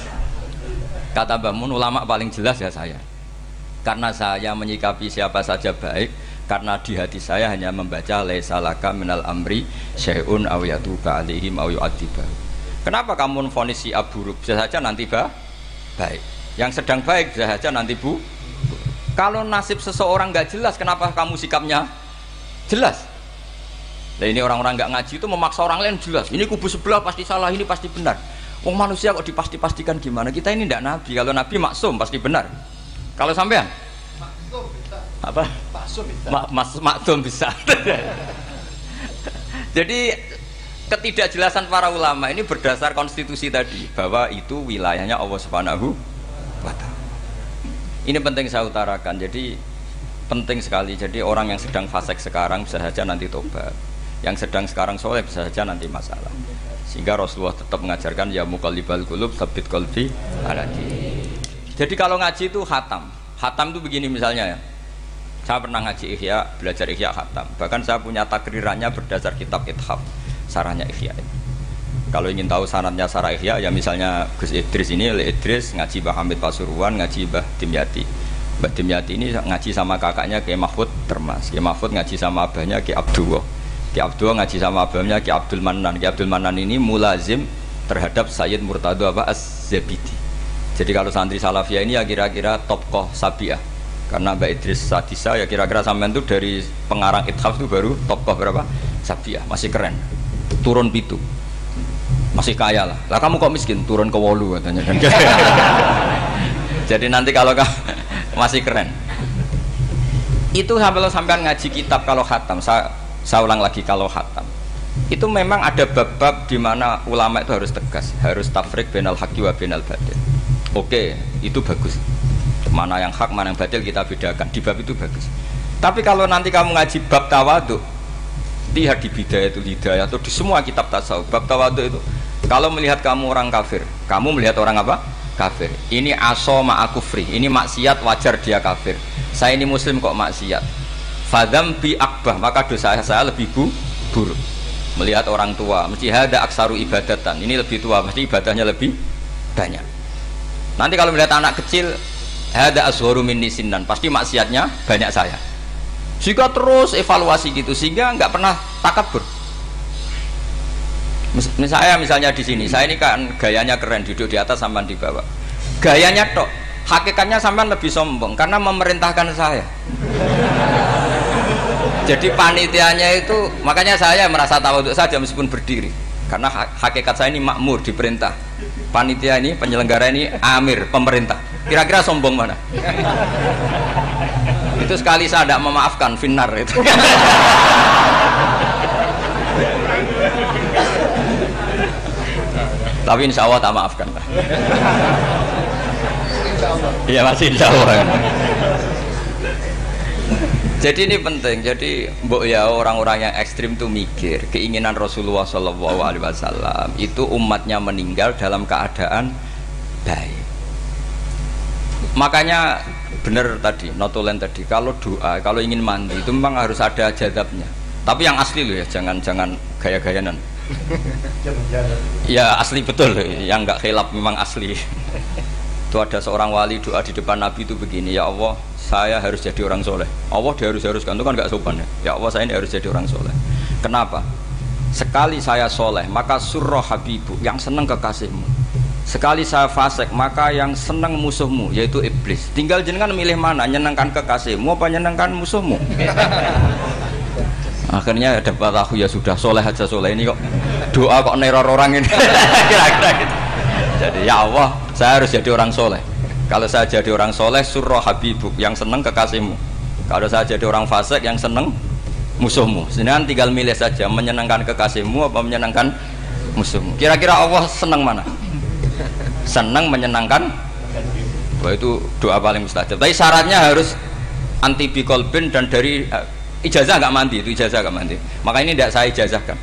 Kata Mbah Mun ulama paling jelas ya saya. Karena saya menyikapi siapa saja baik, karena di hati saya hanya membaca laisa laka minal amri syai'un aw yatuba alaihim aw. Kenapa kamu vonis si buruk? Bisa saja nanti bah, baik. Yang sedang baik bisa saja nanti bu. Kalau nasib seseorang nggak jelas, kenapa kamu sikapnya jelas? Nah ini orang-orang nggak ngaji itu memaksa orang lain jelas. Ini kubu sebelah pasti salah, ini pasti benar. Wong manusia kok dipasti-pastikan gimana? Kita ini tidak nabi. Kalau nabi maksum pasti benar. Kalau sampean apa? Ma mas maksum bisa. [LAUGHS] Jadi ketidakjelasan para ulama ini berdasar konstitusi tadi bahwa itu wilayahnya Allah Subhanahu wa taala. Ini penting saya utarakan. Jadi penting sekali. Jadi orang yang sedang fasik sekarang bisa saja nanti tobat. Yang sedang sekarang soleh bisa saja nanti masalah. Sehingga Rasulullah tetap mengajarkan ya mukallibal qulub sabit qalbi ala Jadi kalau ngaji itu hatam. Hatam itu begini misalnya ya saya pernah ngaji Ihya, belajar Ihya Khatam. Bahkan saya punya takrirannya berdasar kitab Ithaf, sarahnya Ihya. Kalau ingin tahu sanatnya sarah Ihya, ya misalnya Gus Idris ini, oleh Idris ngaji Mbah Hamid Pasuruan, ngaji Mbah Dimyati. Mbah Dimyati ini ngaji sama kakaknya Kiai Mahfud Termas. Kiai Mahfud ngaji sama abahnya Kiai Abdullah. Kiai Abdullah ngaji sama abahnya Kiai Abdul Manan. Kiai Abdul Manan ini mulazim terhadap Sayyid Murtado apa? Az-Zabidi. Jadi kalau santri Salafiyah ini ya kira-kira topkoh Sabiah. Karena Mbak Idris Sadisa ya kira-kira sampean tuh dari pengarang Ithaf itu baru tokoh berapa? Sabiah. Masih keren. Turun pitu. Masih kaya lah. Lah kamu kok miskin? Turun ke wolu katanya. [LAUGHS] Jadi nanti kalau kamu [LAUGHS] masih keren. Itu sampai sampean ngaji kitab kalau khatam. Saya, saya ulang lagi kalau khatam. Itu memang ada bab-bab di mana ulama itu harus tegas. Harus tafrik benal haki wa benal batil. Oke itu bagus. Mana yang hak mana yang batil kita bedakan. Di bab itu bagus. Tapi kalau nanti kamu ngaji bab tawadu lihat di bidaya itu hidayah atau di semua kitab tasawuf bab tawadu itu kalau melihat kamu orang kafir kamu melihat orang apa? Kafir. Ini aso ma'akufri ini maksiat wajar dia kafir. Saya ini muslim kok maksiat fadam bi akbah maka dosa saya lebih bu, buruk. Melihat orang tua mesti ada aksaru ibadatan. Ini lebih tua mesti ibadahnya lebih banyak. Nanti kalau melihat anak kecil ada ashoru min dan pasti maksiatnya banyak saya. Jika terus evaluasi gitu sehingga nggak pernah takabur. Misalnya misalnya di sini saya ini kan gayanya keren duduk di atas sampai di bawah. Gayanya tok hakikatnya sampai lebih sombong karena memerintahkan saya jadi panitianya itu makanya saya merasa untuk saja meskipun berdiri. Karena hakikat saya ini makmur diperintah. Panitia ini penyelenggara ini amir pemerintah. Kira-kira sombong mana? Itu sekali saya tidak memaafkan finar itu. Tapi insya Allah tak maafkan iya masih insya Allah jadi ini penting. Jadi mbok ya orang-orang yang ekstrim tuh mikir keinginan Rasulullah Shallallahu Alaihi Wasallam itu umatnya meninggal dalam keadaan baik. Makanya benar tadi notulen tadi kalau doa kalau ingin mandi itu memang harus ada jadabnya. Tapi yang asli loh ya jangan jangan gaya-gayanan. [LAUGHS] Ya asli betul yang nggak khilaf memang asli [LAUGHS] itu ada seorang wali doa di depan Nabi itu begini ya Allah saya harus jadi orang soleh. Allah dia harus haruskan itu kan gak sopan ya. Ya Allah saya ini harus jadi orang soleh. Kenapa? Sekali saya soleh maka surah habibu yang senang kekasihmu. Sekali saya fasek maka yang senang musuhmu yaitu iblis. Tinggal jenengan milih mana nyenangkan kekasihmu apa nyenangkan musuhmu? [LAUGHS] Akhirnya dapat aku ya sudah soleh aja soleh ini kok. Doa kok neror orang ini. [LAUGHS] Kira-kira gitu. Jadi ya Allah saya harus jadi orang soleh kalau saya jadi orang soleh, surah habibuk yang seneng kekasihmu. Kalau saya jadi orang fasik yang seneng musuhmu. Sedangkan tinggal milih saja menyenangkan kekasihmu apa menyenangkan musuhmu. Kira-kira Allah seneng mana? Seneng menyenangkan? Wah itu doa paling mustajab. Tapi syaratnya harus anti bikolbin dan dari uh, ijazah nggak mandi itu ijazah nggak mandi. Maka ini tidak saya ijazahkan.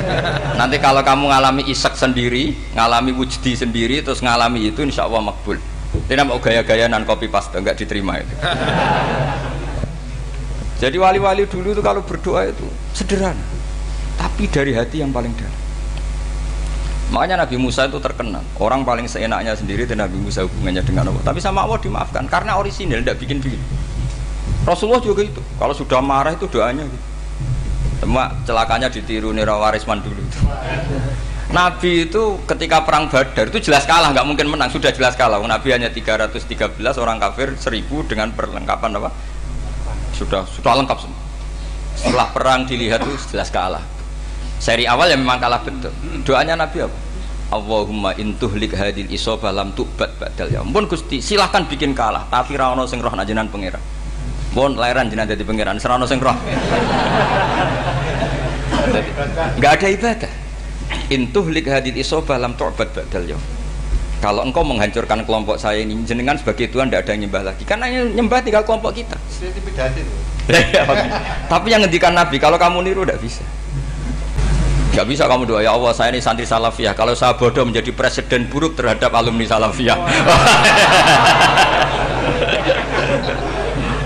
[LAUGHS] Nanti kalau kamu ngalami isak sendiri, ngalami wujdi sendiri, terus ngalami itu, insya Allah makbul. Dia mau gaya-gaya nan kopi pasta nggak diterima itu. [LAUGHS] Jadi wali-wali dulu itu kalau berdoa itu sederhana, tapi dari hati yang paling dalam. Makanya Nabi Musa itu terkenal. Orang paling seenaknya sendiri dan Nabi Musa hubungannya dengan Allah. Tapi sama Allah dimaafkan karena orisinil, tidak bikin-bikin. Rasulullah juga itu. Kalau sudah marah itu doanya gitu. Cuma celakanya ditiru Nira Warisman dulu itu. Nabi itu ketika perang Badar itu jelas kalah, nggak mungkin menang, sudah jelas kalah. Nabi hanya 313 orang kafir, 1000 dengan perlengkapan apa? Sudah sudah lengkap semua. Setelah perang dilihat itu jelas kalah. Seri awal yang memang kalah betul. Doanya Nabi apa? Allahumma intuhlik hadil isobah lam tubat badal ya. Ampun Gusti, silahkan bikin kalah, tapi rawono sing roh pangeran. Mohon lahiran jenazah jadi pangeran, serono sing roh. Enggak ada ibadah. Intuh lik hadil isobah lam tu'bad badal ya kalau engkau menghancurkan kelompok saya ini jenengan sebagai Tuhan tidak ada yang nyembah lagi. Karena yang nyembah tinggal kelompok kita. Tapi yang ngendikan Nabi kalau kamu niru tidak bisa. Gak bisa kamu doa ya Allah saya ini santri salafiyah. Kalau saya bodoh menjadi presiden buruk terhadap alumni salafiyah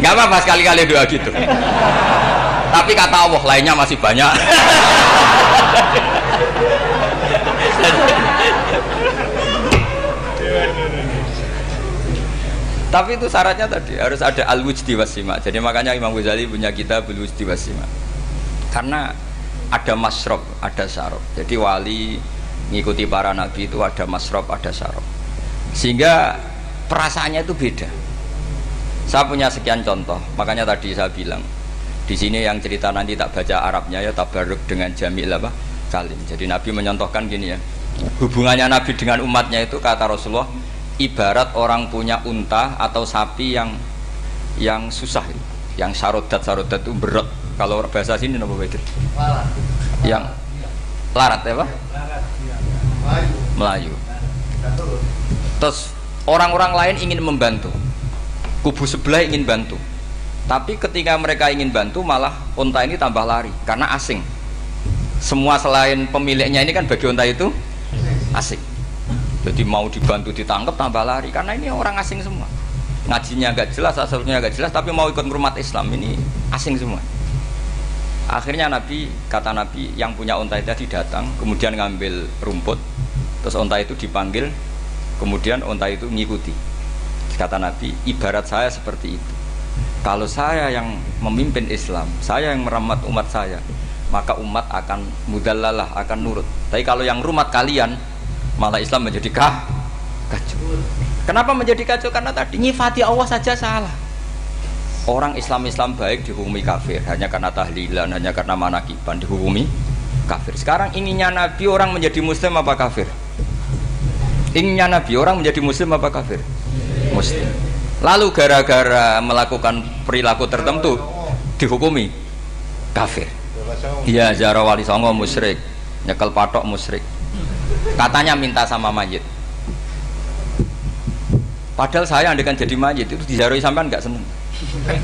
Gak apa-apa sekali-kali doa gitu. Tapi kata Allah lainnya masih banyak. Tapi itu syaratnya tadi harus ada al wujdi wasima jadi makanya Imam Ghazali punya kita bul wujdi wasima karena ada masrob ada syarab jadi wali ngikuti para nabi itu ada masrob ada syarab sehingga perasaannya itu beda saya punya sekian contoh makanya tadi saya bilang di sini yang cerita nanti tak baca Arabnya ya tabaruk dengan jamil apa? Kalim jadi Nabi menyontohkan gini ya hubungannya Nabi dengan umatnya itu kata Rasulullah ibarat orang punya unta atau sapi yang yang susah yang sarodat sarodat itu berat kalau bahasa sini nama betul yang larat ya pak? Melayu. Terus orang-orang lain ingin membantu kubu sebelah ingin bantu. Tapi ketika mereka ingin bantu malah unta ini tambah lari karena asing. Semua selain pemiliknya ini kan bagi unta itu asing. Jadi mau dibantu ditangkap tambah lari karena ini orang asing semua. Ngajinya agak jelas asalnya agak jelas tapi mau ikut umat Islam ini asing semua. Akhirnya Nabi kata Nabi yang punya unta itu tadi datang kemudian ngambil rumput terus unta itu dipanggil kemudian unta itu ngikuti kata Nabi ibarat saya seperti itu. Kalau saya yang memimpin Islam saya yang merawat umat saya maka umat akan mudallalah akan nurut. Tapi kalau yang rumat kalian malah Islam menjadi kah kacau. Kenapa menjadi kacau? Karena tadi nyifati Allah saja salah. Orang Islam-Islam baik dihukumi kafir hanya karena tahlilan hanya karena manakiban dihukumi kafir. Sekarang inginnya Nabi orang menjadi muslim apa kafir? Inginnya Nabi orang menjadi muslim apa kafir muslim. Lalu gara-gara melakukan perilaku tertentu dihukumi kafir. Iya Zara Wali Songo musyrik nyekel patok musyrik. Katanya minta sama mayit. Padahal saya andekan jadi mayit itu dijaroi sampean nggak seneng.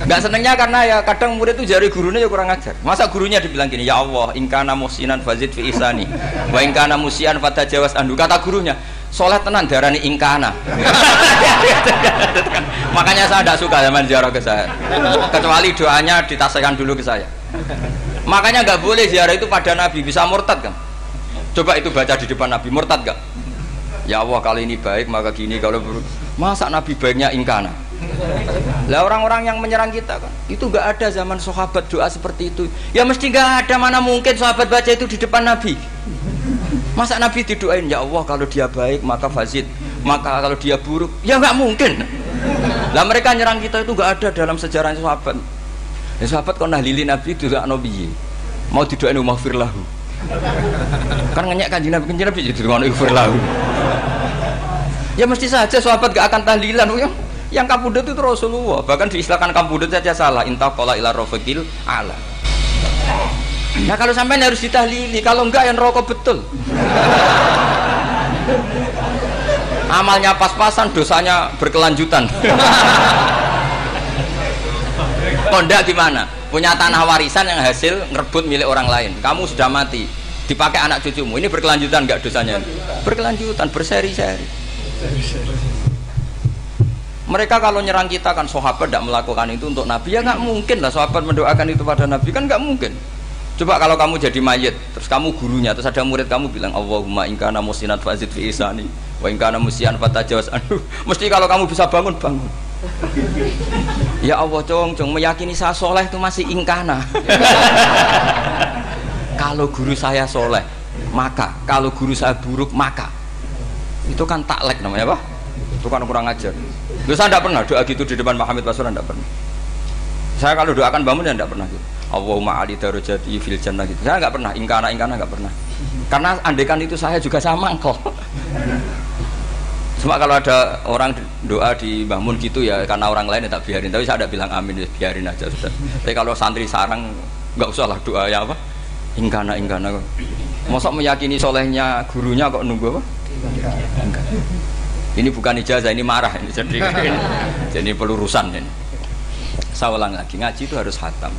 Nggak senengnya karena ya kadang murid itu jari gurunya ya kurang ajar. Masa gurunya dibilang gini ya Allah ingkana musinan fazid fi isani wa ingkana musian fata jawas andu kata gurunya soleh tenan darani ingkana [LAUGHS] makanya saya tidak suka zaman ziarah ke saya kecuali doanya ditasaikan dulu ke saya makanya nggak boleh ziarah itu pada nabi bisa murtad kan Coba itu baca di depan Nabi murtad gak? Ya Allah kali ini baik maka gini kalau buruk. Masa Nabi baiknya ingkana? Lah orang-orang yang menyerang kita kan itu gak ada zaman sahabat doa seperti itu. Ya mesti gak ada mana mungkin sahabat baca itu di depan Nabi. Masa Nabi didoain ya Allah kalau dia baik maka fazid, maka kalau dia buruk ya nggak mungkin. Lah mereka nyerang kita itu gak ada dalam sejarah sahabat. Ya sahabat kok nahlili Nabi itu gak nabi. Mau didoain umah firlahu kan ngenyek kanjeng Nabi kanjeng Nabi jadi ngono iku lahu. Ya mesti saja sahabat gak akan tahlilan yang yang kabudut itu Rasulullah. Bahkan diistilahkan kabudut saja salah. Intah kola ila rofiqil ala nah kalau sampai harus ditahlili kalau enggak yang rokok betul. Amalnya pas-pasan dosanya berkelanjutan. Kondak gimana? Punya tanah warisan yang hasil ngerebut milik orang lain. Kamu sudah mati. Dipakai anak cucumu. Ini berkelanjutan nggak dosanya? Berkelanjutan berseri-seri. Mereka kalau nyerang kita kan sahabat tidak melakukan itu untuk Nabi. Ya nggak mungkin lah sahabat mendoakan itu pada Nabi. Kan nggak mungkin coba kalau kamu jadi mayat terus kamu gurunya terus ada murid kamu bilang Allahumma ingkana musinat fazid fi isani wa ingkana musian fatajawas. Anu mesti kalau kamu bisa bangun bangun. Ya Allah cong cong meyakini saya soleh itu masih ingkana [LAUGHS] kalau guru saya soleh maka. Kalau guru saya buruk maka. Itu kan taklek namanya apa? Itu kan kurang ajar. Loh, saya tidak pernah doa gitu di depan Muhammad Basuran tidak pernah. Saya kalau doakan bangun ya tidak pernah gitu Allahumma ali darajati fil jannah gitu saya nggak pernah ingkana ingkana nggak pernah karena andekan itu saya juga sama kok Cuma kalau ada orang doa di bangun gitu ya karena orang lain ya tak biarin. Tapi saya ada bilang amin ya biarin aja sudah. Tapi kalau santri sarang nggak usah lah doa ya apa? Ingkana ingkana. Mosok meyakini solehnya gurunya kok nunggu apa? Ini bukan ijazah, ini marah ini jadi [LAUGHS] jadi pelurusan ini. Saya ulang lagi ngaji itu harus hatam.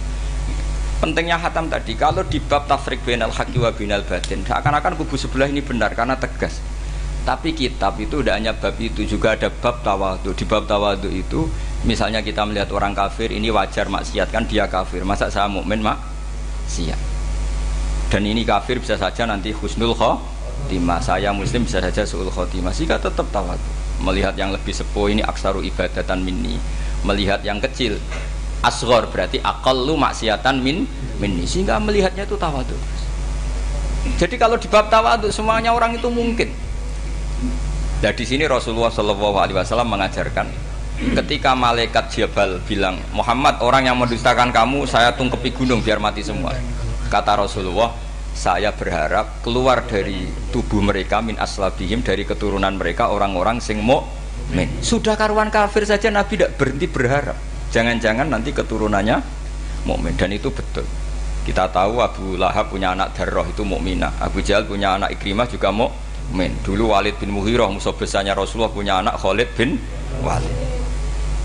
Pentingnya hatam tadi kalau di bab tafrik binal haki wa binal batin, akan-akan kubu sebelah ini benar karena tegas. Tapi kitab itu tidak hanya bab itu juga ada bab tawadu. Di bab tawadu itu misalnya kita melihat orang kafir ini wajar maksiat kan dia kafir. Masa saya mukmin mak? Siap. Dan ini kafir bisa saja nanti husnul khotimah. Saya muslim bisa saja suul khotimah. Sehingga tetap tawadu. Melihat yang lebih sepuh ini aksaru ibadatan minni. Melihat yang kecil asgor berarti lu maksiatan min minni. Sehingga melihatnya itu tawadu jadi kalau di bab tawadu semuanya orang itu mungkin. Nah di sini Rasulullah Shallallahu Alaihi Wasallam mengajarkan ketika malaikat Jabal bilang Muhammad orang yang mendustakan kamu saya tungkepi gunung biar mati semua. Kata Rasulullah saya berharap keluar dari tubuh mereka min aslabihim dari keturunan mereka orang-orang sing mukmin sudah karuan kafir saja Nabi tidak berhenti berharap Jangan-jangan nanti keturunannya mukmin dan itu betul. Kita tahu Abu Lahab punya anak Darroh itu mukminah. Abu Jahal punya anak Ikrimah juga mukmin. Dulu Walid bin Muhirah musuh besarnya Rasulullah punya anak Khalid bin Walid.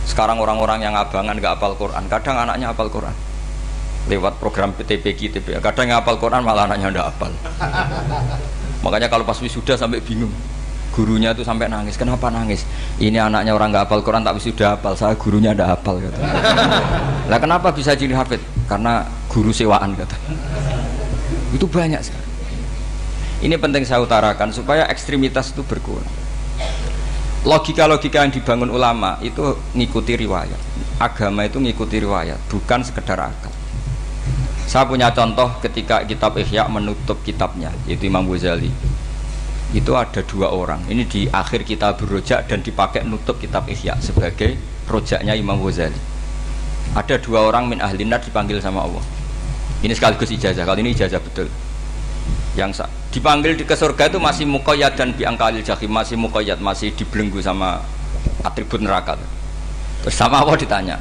Sekarang orang-orang yang abangan gak apal Quran, kadang anaknya apal Quran. Lewat program PTPG, TP. Kadang yang apal Quran malah anaknya ndak apal. Makanya kalau pas wisuda sampai bingung. Gurunya itu sampai nangis. Kenapa nangis? Ini anaknya orang nggak hafal Quran tapi sudah hafal. Saya gurunya ada hafal kata. [LAUGHS] Lah kenapa bisa jadi hafid? Karena guru sewaan kata. Itu banyak sekali. Ini penting saya utarakan supaya ekstremitas itu berkurang. Logika-logika yang dibangun ulama itu ngikuti riwayat. Agama itu ngikuti riwayat, bukan sekedar akal. Saya punya contoh ketika kitab Ihya menutup kitabnya, yaitu Imam Ghazali. Itu ada dua orang. Ini di akhir kitab Rojak dan dipakai menutup kitab Ihya sebagai rojaknya Imam Ghazali. Ada dua orang min ahli nar dipanggil sama Allah. Ini sekaligus ijazah. Kali ini ijazah betul. Yang dipanggil di ke surga itu masih mukoyat dan biangkalil jahim masih mukoyat masih dibelenggu sama atribut neraka. Terus sama Allah ditanya,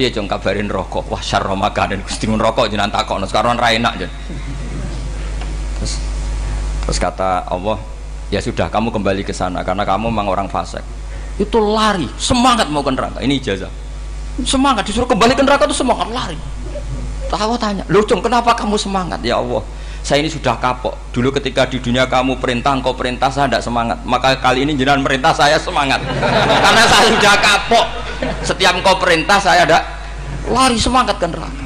dia jong kabarin rokok wah syarro dan gusti rokok jenang takok sekarang ra enak jen terus terus kata Allah ya sudah kamu kembali ke sana karena kamu memang orang fasik. Itu lari semangat mau ke neraka. Ini ijazah. Semangat disuruh kembali ke neraka itu semangat lari. Tahu tanya lu kenapa kamu semangat? Ya Allah saya ini sudah kapok. Dulu ketika di dunia kamu perintah engkau perintah saya tidak semangat. Maka kali ini jenengan perintah saya semangat. Karena saya sudah kapok. Setiap engkau perintah saya ada lari semangat ke neraka.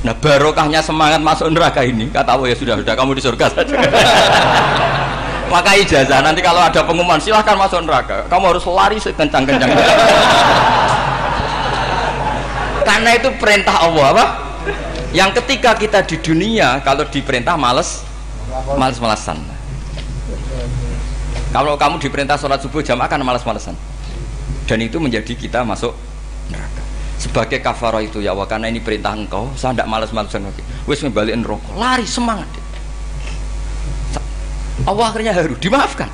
Nah barokahnya semangat masuk neraka ini. Kata Allah ya sudah sudah kamu di surga saja [LAUGHS] maka ijazah. Nanti kalau ada pengumuman silahkan masuk neraka. Kamu harus lari sekencang-kencang. [LAUGHS] Karena itu perintah Allah apa? Yang ketika kita di dunia kalau diperintah males males-malesan. Kalau kamu diperintah sholat subuh jamaah kan males-malesan. Dan itu menjadi kita masuk neraka. Sebagai kafaro itu ya karena ini perintah engkau saya tidak males-malesan lagi. Wis ngebalikin rokok lari semangat Allah akhirnya harus dimaafkan.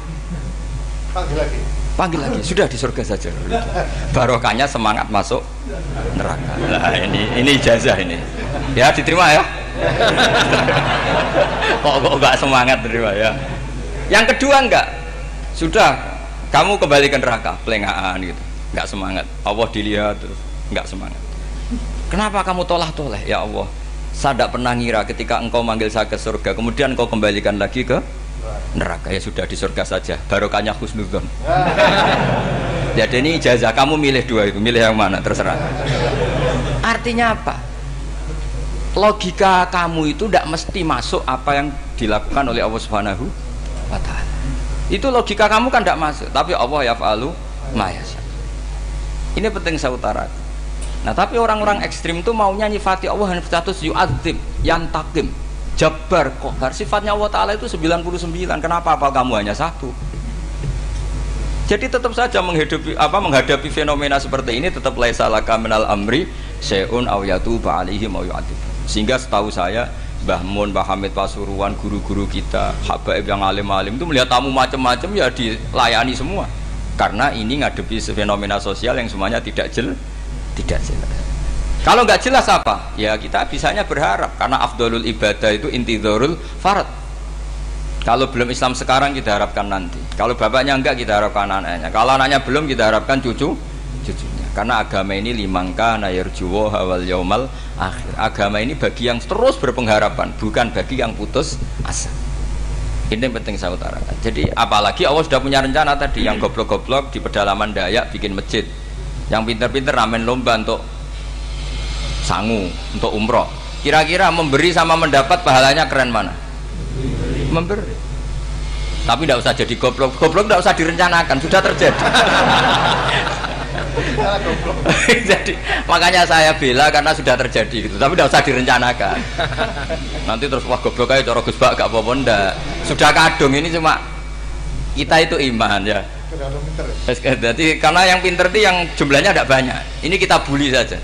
Panggil lagi. Panggil lagi sudah di surga saja. Barokahnya semangat masuk neraka. Nah ini ini ijazah ini. Ya diterima ya. [LAUGHS] Kok kok enggak semangat terima ya? Yang kedua enggak sudah kamu kembali ke neraka. Pelengahan gitu. Enggak semangat. Allah dilihat terus enggak semangat. Kenapa kamu tolah toleh ya Allah saya tidak pernah ngira ketika engkau manggil saya ke surga kemudian engkau kembalikan lagi ke neraka ya sudah di surga saja barokahnya khusnudzon [LAUGHS] jadi ini ijazah kamu milih dua itu milih yang mana terserah artinya apa logika kamu itu tidak mesti masuk apa yang dilakukan oleh Allah Subhanahu wa taala. Itu logika kamu kan tidak masuk, tapi Allah ya falu. Ini penting saya utarakan. Nah, tapi orang-orang ekstrim itu maunya nyifati Allah hanya status yu'adzim, yang jabar, kohar. Sifatnya Allah Ta'ala itu 99. Kenapa apa kamu hanya satu? Jadi tetap saja menghadapi apa menghadapi fenomena seperti ini tetap laisa laka minal amri syai'un aw yatuba alaihim aw yu'adzib sehingga setahu saya Mbah Mun, Mbah Hamid Pasuruan, guru-guru kita, habaib yang alim-alim itu melihat tamu macam-macam ya dilayani semua. Karena ini ngadepi fenomena sosial yang semuanya tidak jel, tidak jelas. Kalau nggak jelas apa? Ya kita bisanya berharap karena afdolul ibadah itu intidorul farad. Kalau belum Islam sekarang kita harapkan nanti. Kalau bapaknya enggak kita harapkan anaknya. Kalau anaknya belum kita harapkan cucu, cucunya karena agama ini limangka nayar juwo hawal yaumal akhir agama ini bagi yang terus berpengharapan bukan bagi yang putus asa ini penting saya utarakan jadi apalagi Allah sudah punya rencana tadi yang goblok-goblok di pedalaman Dayak bikin masjid yang pinter-pinter ramen lomba untuk sangu untuk umroh. Kira-kira memberi sama mendapat pahalanya keren mana? Memberi. Tapi tidak usah jadi goblok. Goblok tidak usah direncanakan sudah terjadi. [LAUGHS] Jadi makanya saya bela karena sudah terjadi gitu. Tapi tidak usah direncanakan. Nanti terus wah goblok aja cara Gus gak apa-apa ndak. Sudah kadung ini cuma kita itu iman ya. Jadi karena yang pinter itu yang jumlahnya tidak banyak. Ini kita bully saja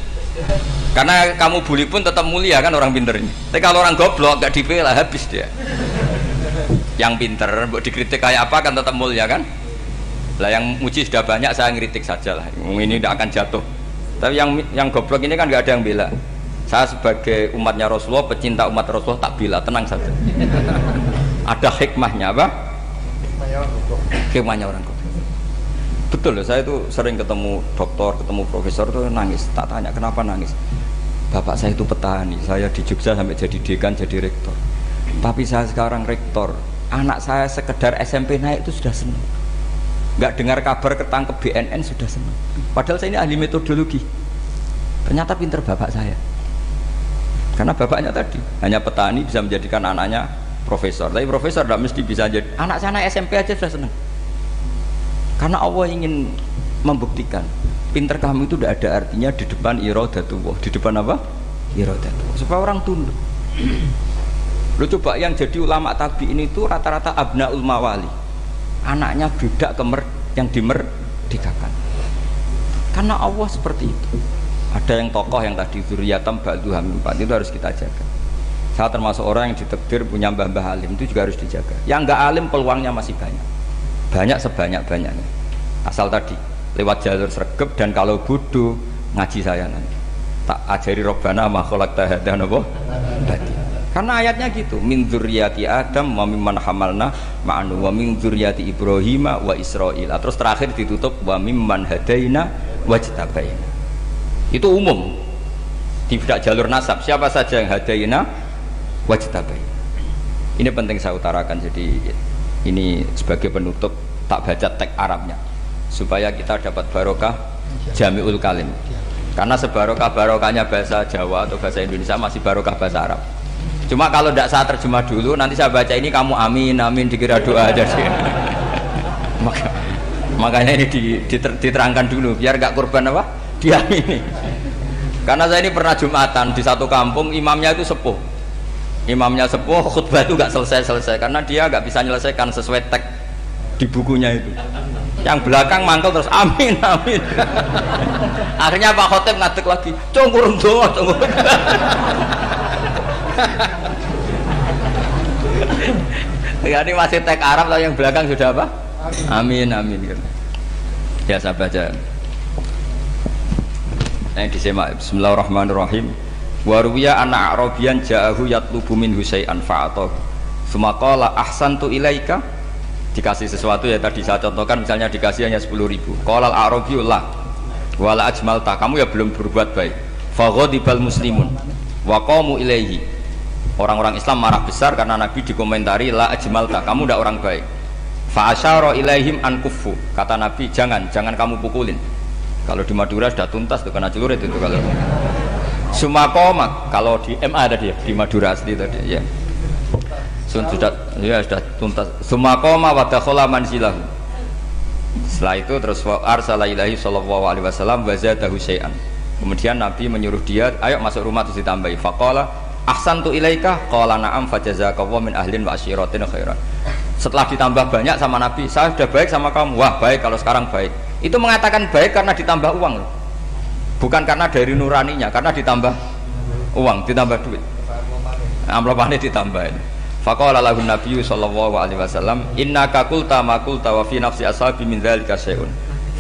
karena kamu bully pun tetap mulia kan orang pinter ini tapi kalau orang goblok gak dibela habis dia yang pinter buat dikritik kayak apa kan tetap mulia kan lah yang muji sudah banyak saya ngeritik saja lah ini tidak akan jatuh Tapi yang yang goblok ini kan nggak ada yang bela. Saya sebagai umatnya Rasulullah, pecinta umat Rasulullah tak bela, tenang saja. ada hikmahnya apa? Hikmahnya orang goblok. Betul saya itu sering ketemu dokter, ketemu profesor tuh nangis. Tak tanya kenapa nangis. Bapak saya itu petani, saya di Jogja sampai jadi dekan, jadi rektor. Tapi saya sekarang rektor, anak saya sekedar SMP naik itu sudah senang nggak dengar kabar ketangkep BNN sudah senang padahal saya ini ahli metodologi. Ternyata pinter bapak saya. Karena bapaknya tadi hanya petani bisa menjadikan anaknya profesor. Tapi profesor tidak mesti bisa jadi. Anak sana SMP aja sudah senang karena Allah ingin membuktikan pinter kamu itu tidak ada artinya di depan irodatullah di depan apa? irodatullah supaya orang tunduk. [CLEARS THROAT] Lu coba yang jadi ulama tabi ini tuh rata-rata abnaul mawali. Anaknya budak kemer yang dimerdekakan. Karena Allah seperti itu. Ada yang tokoh yang tadi zuriatam ba'du empat itu harus kita jaga. Saya termasuk orang yang ditekdir punya mbah-mbah alim itu juga harus dijaga. Yang enggak alim peluangnya masih banyak. Banyak sebanyak-banyaknya. Asal tadi lewat jalur sergep dan kalau bodoh ngaji saya nanti tak ajari robbana makhluk tahadan apa karena ayatnya gitu, min dzurriyyati Adam wa mimman hamalna ma'anu wa min dzurriyyati Ibrahim wa Israil. Terus terakhir ditutup wa mimman hadaina wa jtabaina. Itu umum. Tidak jalur nasab. Siapa saja yang hadaina wa jtabaina. Ini penting saya utarakan jadi ini sebagai penutup tak baca teks Arabnya supaya kita dapat barokah jamiul kalim. Karena sebarokah barokahnya bahasa Jawa atau bahasa Indonesia masih barokah bahasa Arab. Cuma kalau tidak saya terjemah dulu, nanti saya baca ini kamu amin, amin dikira doa aja sih. [LAUGHS] Maka, makanya ini diterangkan dulu, biar gak korban apa? Diamini. Karena saya ini pernah jumatan di satu kampung, imamnya itu sepuh. Imamnya sepuh, khutbah itu gak selesai-selesai karena dia gak bisa menyelesaikan sesuai teks di bukunya itu. Yang belakang mantel terus amin amin. [LAUGHS] Akhirnya Pak Khotib ngadek lagi, cungkur doa, cungkur. [LAUGHS] ya ini masih tek Arab atau yang belakang sudah apa? Amin amin. amin. Ya saya baca. Yang disemak Bismillahirrahmanirrahim. Waruya anak Arabian ja'ahu yatlubu min husai'an fa'atahu. Sumaqala ahsantu ilaika dikasih sesuatu ya tadi saya contohkan misalnya dikasih hanya 10 ribu. Qalal arabiyullah wala ajmalta. Kamu ya belum berbuat baik. Faghadibal muslimun wa qamu ilaihi orang-orang Islam marah besar karena Nabi dikomentari la ajmalta. Kamu tidak orang baik. Fa asyara ilaihim an kufu kata Nabi jangan jangan kamu pukulin. Kalau di Madura sudah tuntas tuh kena celurit itu kalau. Sumakoma kalau di MA ada dia di Madura asli tadi ya sudah ya sudah tuntas. Sumakoma wa dakhala manzilahu. Setelah itu terus arsala ilahi sallallahu alaihi wasallam wa zadahu syai'an. Kemudian Nabi menyuruh dia ayo masuk rumah terus ditambahi. Faqala ahsan tu ilaika? Qala na'am fajazakallahu min ahlin wa asyiratin khairan. Setelah ditambah banyak sama Nabi saya sudah baik sama kamu. Wah baik kalau sekarang baik. Itu mengatakan baik karena ditambah uang loh. Bukan karena dari nuraninya karena ditambah uang ditambah duit. Amplopannya ditambahin faqala lahu nabiyyu sallallahu alaihi wasallam innaka qulta ma qulta wa fi nafsi ashabi min dzalika syai'un.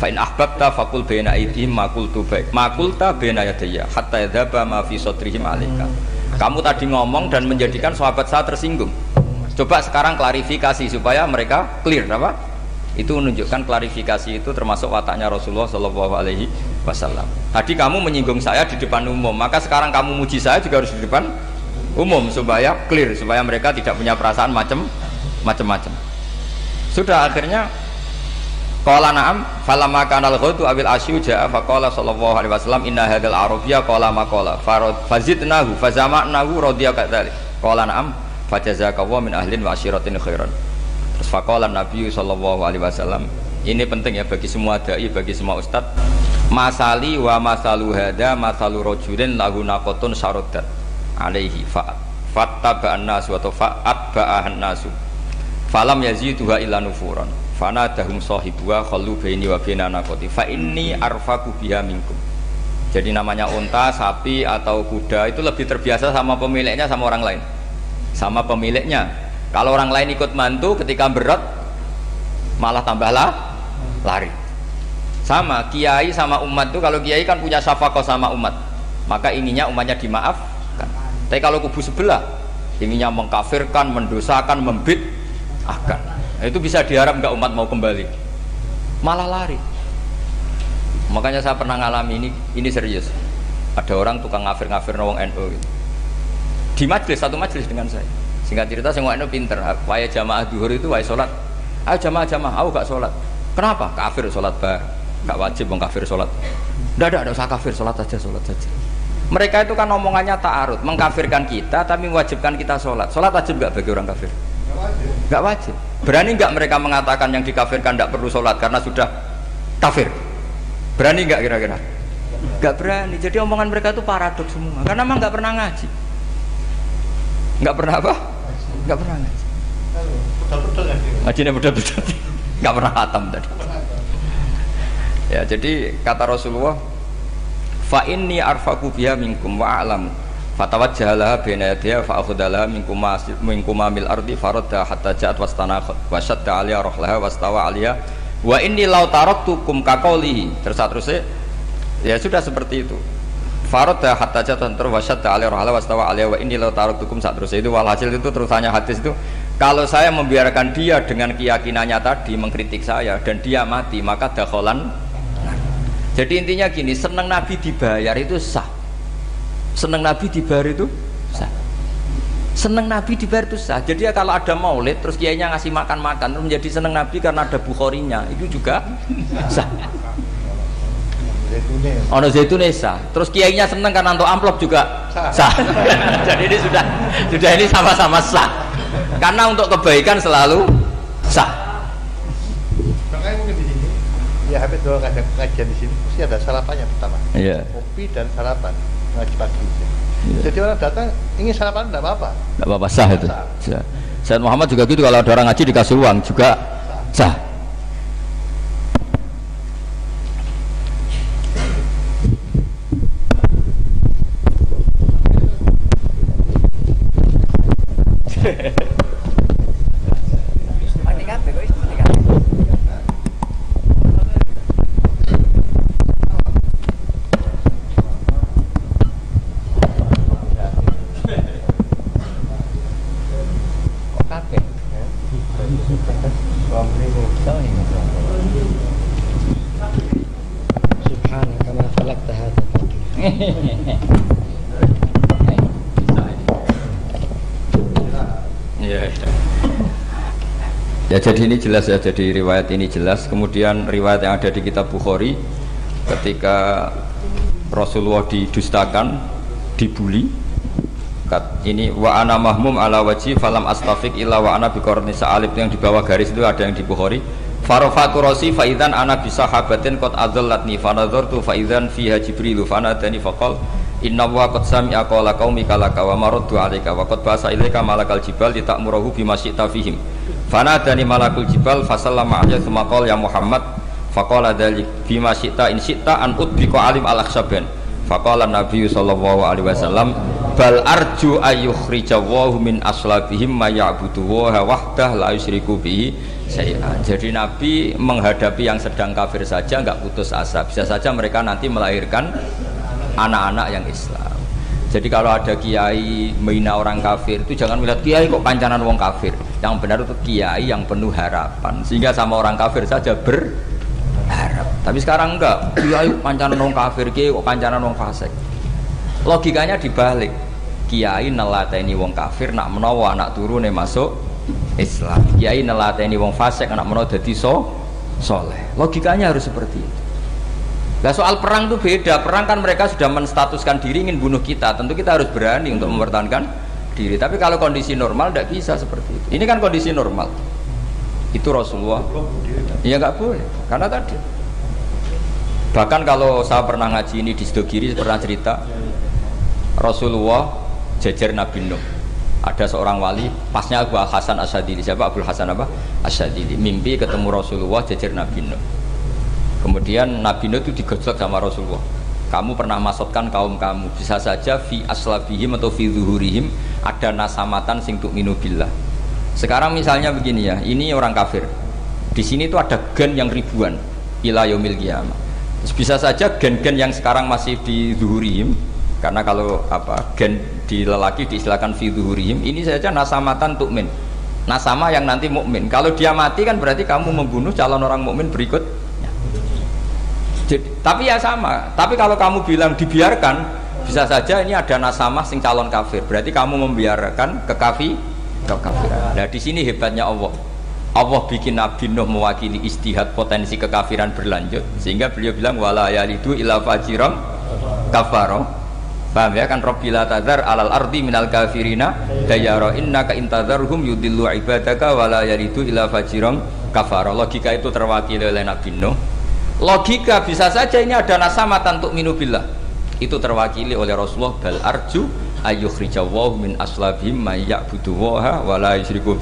Fa in ahbabta faqul baina aydihim ma qultu baik ma qulta baina yadayya hatta yadhaba ma fi sadrihim alaika. Kamu tadi ngomong dan menjadikan sahabat saya tersinggung. Coba sekarang klarifikasi supaya mereka clear apa? Itu menunjukkan klarifikasi itu termasuk wataknya Rasulullah Shallallahu Alaihi Wasallam. Tadi kamu menyinggung saya di depan umum maka sekarang kamu muji saya juga harus di depan umum supaya clear supaya mereka tidak punya perasaan macam macam-macam sudah akhirnya Qala na'am falamma kana al-ghautu awil asyu ja'a faqala sallallahu alaihi wasallam inna hadzal arabiyya qala ma fazidnahu fazama'nahu radiya kadzalik. Qala na'am fajazakallahu min ahlin wa asyiratin khairan. Terus faqala Nabi sallallahu alaihi wasallam ini penting ya bagi semua dai bagi semua ustad masali wa masalu hada masalu rajulin lahu naqatun sarodat alaihi fa'at fattaba'an nasu atau fa'at ba'ahan nasu falam yaziduha illa nufuran. Fana dahum sahibuha khallu baini wa baina naqati. Fa inni arfaku biha minkum. Jadi namanya unta, sapi atau kuda itu lebih terbiasa sama pemiliknya sama orang lain. Sama pemiliknya. Kalau orang lain ikut mantu ketika berat malah tambahlah lari. Sama, kiai sama umat itu kalau kiai kan punya syafakoh sama umat, maka ininya umatnya dimaafkan. Tapi kalau kubu sebelah, ininya mengkafirkan, mendosakan, membit, akan. Nah, itu bisa diharap nggak umat mau kembali, malah lari. Makanya saya pernah ngalami ini, ini serius. Ada orang tukang ngafir-ngafir nawang NU gitu. Di majelis, satu majelis dengan saya. Singkat cerita, saya NU pinter. Waya jamaah duhur itu, waya sholat. Ayo jamaah-jamaah, aku gak sholat. Kenapa? Kafir sholat bar nggak wajib mau kafir sholat tidak ada, tidak usah kafir sholat saja sholat saja mereka itu kan omongannya ta'arud mengkafirkan kita tapi mewajibkan kita sholat. Sholat wajib nggak bagi orang kafir? Nggak wajib. Berani nggak mereka mengatakan yang dikafirkan tidak perlu sholat karena sudah kafir? Berani nggak kira-kira? Nggak berani. Jadi omongan mereka itu paradok semua. Karena memang nggak pernah ngaji. Nggak pernah apa? Nggak pernah ngaji. Ngajinya betul-betul [LAUGHS] nggak pernah hatam tadi. Ya, jadi kata Rasulullah, fa inni arfaku biha minkum wa alam. Fatawajjahala baina yadiha fa akhudala minkum minkum mil ardi faradda hatta ja'at wastana wa shadda aliya rahlaha wastawa aliya wa inni law taraktukum kaqaulihi terus terusnya ya sudah seperti itu. Faradda hatta ja'at terus wa shadda aliya rahlaha wastawa aliya wa inni law taraktukum saat terus itu walhasil itu terusannya hadis itu kalau saya membiarkan dia dengan keyakinannya tadi mengkritik saya dan dia mati maka dakholan jadi intinya gini, seneng Nabi dibayar itu sah. Seneng Nabi dibayar itu sah. Seneng Nabi dibayar itu sah. Jadi ya kalau ada maulid terus kiainya ngasih makan-makan terus menjadi seneng Nabi karena ada bukhorinya itu juga sah. Ono zaitun sah. Terus kiainya seneng karena untuk amplop juga sah. [LAUGHS] Jadi ini sudah sudah ini sama-sama sah. Karena untuk kebaikan selalu sah ya habis dua ngajak kajian di sini pasti ada sarapannya pertama yeah. kopi dan sarapan ngaji pagi yeah. jadi orang datang ingin sarapan tidak apa-apa tidak apa-apa sah itu sah. Said Muhammad juga gitu kalau ada orang ngaji dikasih uang juga sah, sah. [LAUGHS] Ya jadi ini jelas ya, jadi riwayat ini jelas. Kemudian riwayat yang ada di kitab Bukhari ketika Rasulullah didustakan, dibully. Ini wa ana mahmum ala waji falam astafik illa wa ana biqarni sa'alib yang di bawah garis itu ada yang di Bukhari. Farofatu rosi faidan ana bisa habatin kot adzallatni fanadzartu faidan fiha jibrilu fanadani faqal Inna wa qad sami'a qawla qaumika laka wa maraddu 'alaika wa qad basa ilaika malakal jibal litakmurahu bima syi'ta fihim Fanadani malakul jibal fasallama aja thumma ya Muhammad faqala dzalik bima syi'ta in syi'ta an udbika alim al akhsaban faqala Nabi sallallahu alaihi wasallam bal arju ayyukhrijawahu min aslabihim ma ya'budu wa wahdah la yusyriku bihi syai'an. Jadi Nabi menghadapi yang sedang kafir saja enggak putus asa. Bisa saja mereka nanti melahirkan anak-anak yang Islam. Jadi kalau ada kiai menghina orang kafir itu jangan melihat kiai kok pancanan wong kafir. Yang benar itu kiai yang penuh harapan. Sehingga sama orang kafir saja berharap. Tapi sekarang enggak. Kiai pancanan wong kafir, kiai kok pancanan wong fasik. Logikanya dibalik. Kiai nelateni wong kafir nak menawa anak turune masuk Islam. Kiai nelateni wong fasik anak menawa dadi so soleh. Logikanya harus seperti itu. Nah soal perang itu beda. Perang kan mereka sudah menstatuskan diri ingin bunuh kita. Tentu kita harus berani untuk mempertahankan diri. Tapi kalau kondisi normal tidak bisa seperti itu. Ini kan kondisi normal. Itu Rasulullah. Iya nggak boleh. Karena tadi. Bahkan kalau saya pernah ngaji ini di Sidogiri pernah cerita Rasulullah jajar Nabi Nuh. Ada seorang wali, pasnya Abu Hasan Asadili. Siapa Abu Hasan apa? Asadili. Mimpi ketemu Rasulullah jajar Nabi Nuh Kemudian Nabi Nuh itu digojlok sama Rasulullah. Kamu pernah masukkan kaum kamu bisa saja fi aslabihim atau fi zuhurihim ada nasamatan sing tuk minubillah. Sekarang misalnya begini ya, ini orang kafir. Di sini itu ada gen yang ribuan. ila yaumil qiyamah. Bisa saja gen-gen yang sekarang masih di zuhurihim karena kalau apa gen di lelaki diistilahkan fi zuhurihim ini saja nasamatan tukmin. Nasama yang nanti mukmin. Kalau dia mati kan berarti kamu membunuh calon orang mukmin berikut. Jadi, tapi ya sama. Tapi kalau kamu bilang dibiarkan, bisa saja ini ada nasama sing calon kafir. Berarti kamu membiarkan kekafi kekafiran. Nah di sini hebatnya Allah. Allah bikin Nabi Nuh mewakili istihad potensi kekafiran berlanjut sehingga beliau bilang wala yalidu ila fajiram kafaro paham ya kan Rabbila tadhar alal ardi minal kafirina dayara innaka intadharhum yudillu ibadaka wala yalidu ila fajiram kafaro logika itu terwakili oleh Nabi Nuh logika bisa saja ini ada nasamatan untuk minubillah itu terwakili oleh Rasulullah bal arju ayyukhrijawahu min aslabihim may ya'budu waha wa la yusyriku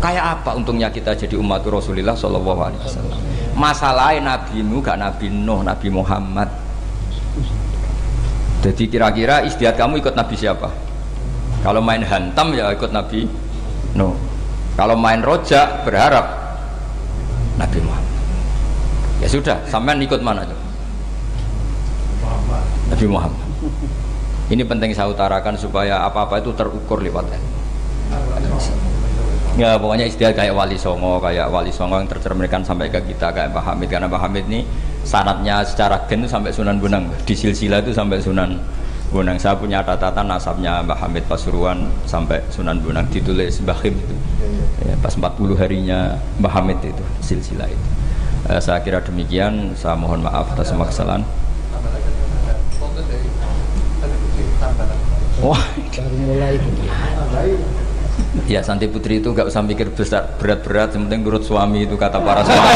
Kayak apa untungnya kita jadi umat Rasulullah sallallahu alaihi wasallam. Masalahnya Nabi Nuh gak Nabi Nuh, Nabi Muhammad. Jadi kira-kira istiadat kamu ikut Nabi siapa? Kalau main hantam ya ikut Nabi Nuh. Kalau main rojak berharap Nabi Muhammad. Ya sudah, sampean ikut mana tuh? Nabi Muhammad. Ini penting saya utarakan supaya apa-apa itu terukur lewat Ya pokoknya istilah kayak wali songo, kayak wali songo yang tercerminkan sampai ke kita kayak Pak Hamid karena Pak Hamid ini sanatnya secara gen sampai Sunan Bonang, di silsilah itu sampai Sunan Bonang. Saya punya catatan nasabnya Mbah Hamid Pasuruan sampai Sunan Bonang ditulis Mbah Him itu. Ya, pas 40 harinya Mbah Hamid itu silsilah itu. Eh, saya kira demikian, saya mohon maaf atas kesalahan. Wah, baru mulai ya Santi Putri itu nggak usah mikir besar berat-berat, yang penting nurut suami itu kata para suami.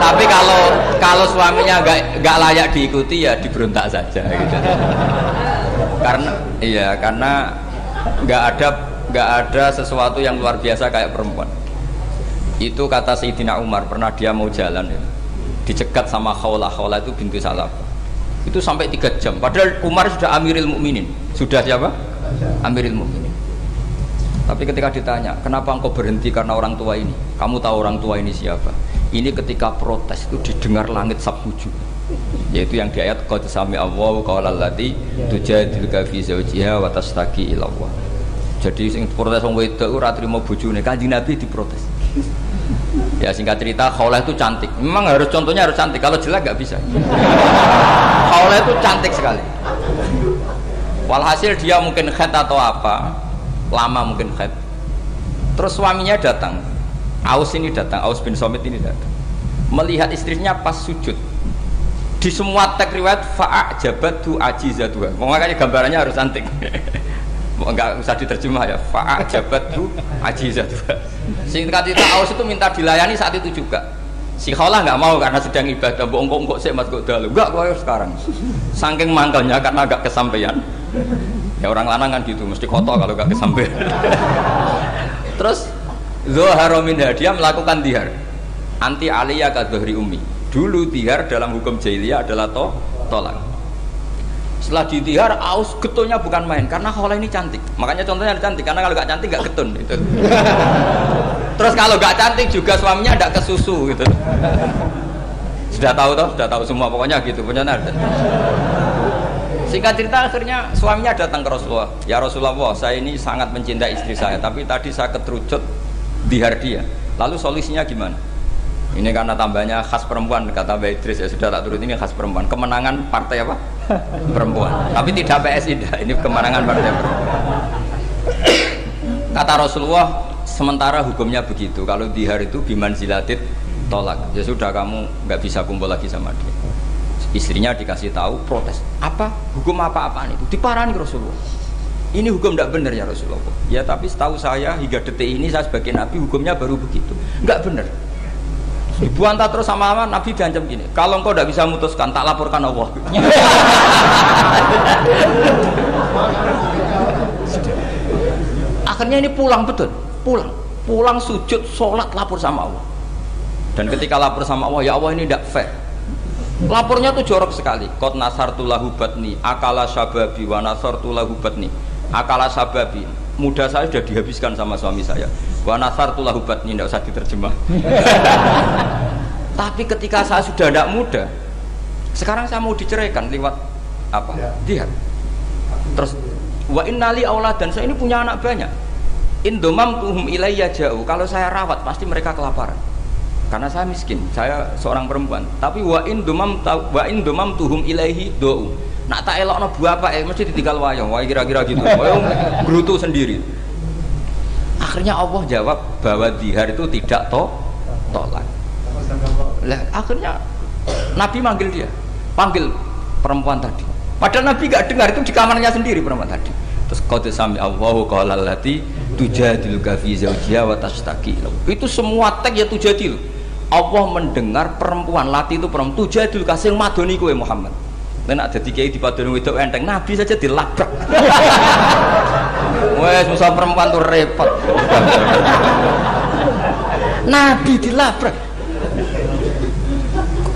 Tapi kalau kalau suaminya nggak nggak layak diikuti ya diberontak saja gitu. Karena iya karena nggak ada nggak ada sesuatu yang luar biasa kayak perempuan. Itu kata Sayyidina Umar pernah dia mau jalan ya. Dicegat sama Khawlah, Khawlah itu bintu Salam itu sampai tiga jam. Padahal Umar sudah Amiril Mukminin. Sudah siapa? Amiril Mukminin. Tapi ketika ditanya kenapa engkau berhenti karena orang tua ini? Kamu tahu orang tua ini siapa? Ini ketika protes itu didengar langit sabtuju yaitu yang di ayat qad sami Allah qala allati tujadilka fi zawjiha wa tastaqi ila Allah. Jadi sing protes wong wedok ora trimo bojone. Kanjeng Nabi diprotes ya singkat cerita Khawlah itu cantik. Memang harus contohnya harus cantik. Kalau jelek nggak bisa. [LAUGHS] Khawlah itu cantik sekali. Walhasil dia mungkin head atau apa lama mungkin head terus suaminya datang. Aus ini datang Aus bin Somit ini datang. Melihat istrinya pas sujud. Di semua teks riwayat fa'a jabatu ajizatuha. Makanya gambarannya harus cantik [LAUGHS] enggak usah diterjemah ya fa'a jabatu ajizatuha Singkat cerita Aus itu minta dilayani saat itu juga. Si Khawlah nggak mau karena sedang ibadah. Mbok engkok engkok sih mas kok dalu. Enggak kau sekarang. Saking mangkelnya karena agak kesampaian. Ya orang lanang kan gitu, mesti kotor kalau gak kesampaian. [LAUGHS] Terus Zoharomin Hadiah melakukan dihar anti aliyah kadohri umi. Dulu dihar dalam hukum jahiliyah adalah to tolak. Setelah ditihar, aus getulnya bukan main karena khola ini cantik. Makanya contohnya cantik karena kalau gak cantik gak getun itu. [LAUGHS] Terus kalau gak cantik juga suaminya tidak kesusu gitu. Sudah tahu toh, sudah tahu semua pokoknya gitu punya Singkat cerita akhirnya suaminya datang ke Rasulullah. Ya Rasulullah, saya ini sangat mencintai istri saya, tapi tadi saya keterucut dihar dia. Lalu solusinya gimana? Ini karena tambahnya khas perempuan kata Mbak Idris ya sudah tak turut ini khas perempuan. Kemenangan partai apa? [LAUGHS] Perempuan. Tapi tidak PSI, ini kemenangan partai perempuan. Kata Rasulullah, sementara hukumnya begitu. Kalau dihar itu biman zilatit tolak. Ya sudah kamu nggak bisa kumpul lagi sama dia. Istrinya dikasih tahu protes. Apa? Hukum apa-apaan itu? Diparani Rasulullah. Ini hukum tidak benar ya Rasulullah. Ya tapi setahu saya hingga detik ini saya sebagai nabi hukumnya baru begitu. Nggak benar. Dibuantah terus sama sama Nabi diancam gini. Kalau engkau tidak bisa memutuskan, tak laporkan Allah. Akhirnya ini pulang betul, pulang, pulang sujud, sholat, lapor sama Allah. Dan ketika lapor sama Allah, ya Allah ini tidak fair. Lapornya tuh jorok sekali. Kot nasar tulahu batni, akala sababi, wa nasar tulahu batni, akala sababi muda saya sudah dihabiskan sama suami saya. Wa nasar tulah hubat ini tidak usah diterjemah. [LAUGHS] Tapi ketika saya sudah tidak muda, sekarang saya mau diceraikan lewat apa? Dia. Terus wa innali aulad dan saya ini punya anak banyak. Indomam tuhum ilayya jauh. Kalau saya rawat pasti mereka kelaparan. Karena saya miskin, saya seorang perempuan. Tapi wa indomam wa indomam tuhum ilaihi do'u. Nak tak elok no apa eh mesti ditinggal wayang wayang kira-kira gitu. Wayang gerutu sendiri. Akhirnya Allah jawab bahwa dihar itu tidak to tolak lah akhirnya Nabi manggil dia. Panggil perempuan tadi. Padahal Nabi gak dengar itu di kamarnya sendiri perempuan tadi. Terus kau sami Allahu qala allati tujadiluka fi zawjiha wa tashtaki itu semua teks ya tujadil Allah mendengar perempuan lati itu perempuan tujadil kasih madoni kowe Muhammad Nek nak dadi kiai dipadoni wedok enteng, nabi saja dilabrak. [LAUGHS] Wes susah perempuan tuh repot. nabi dilabrak.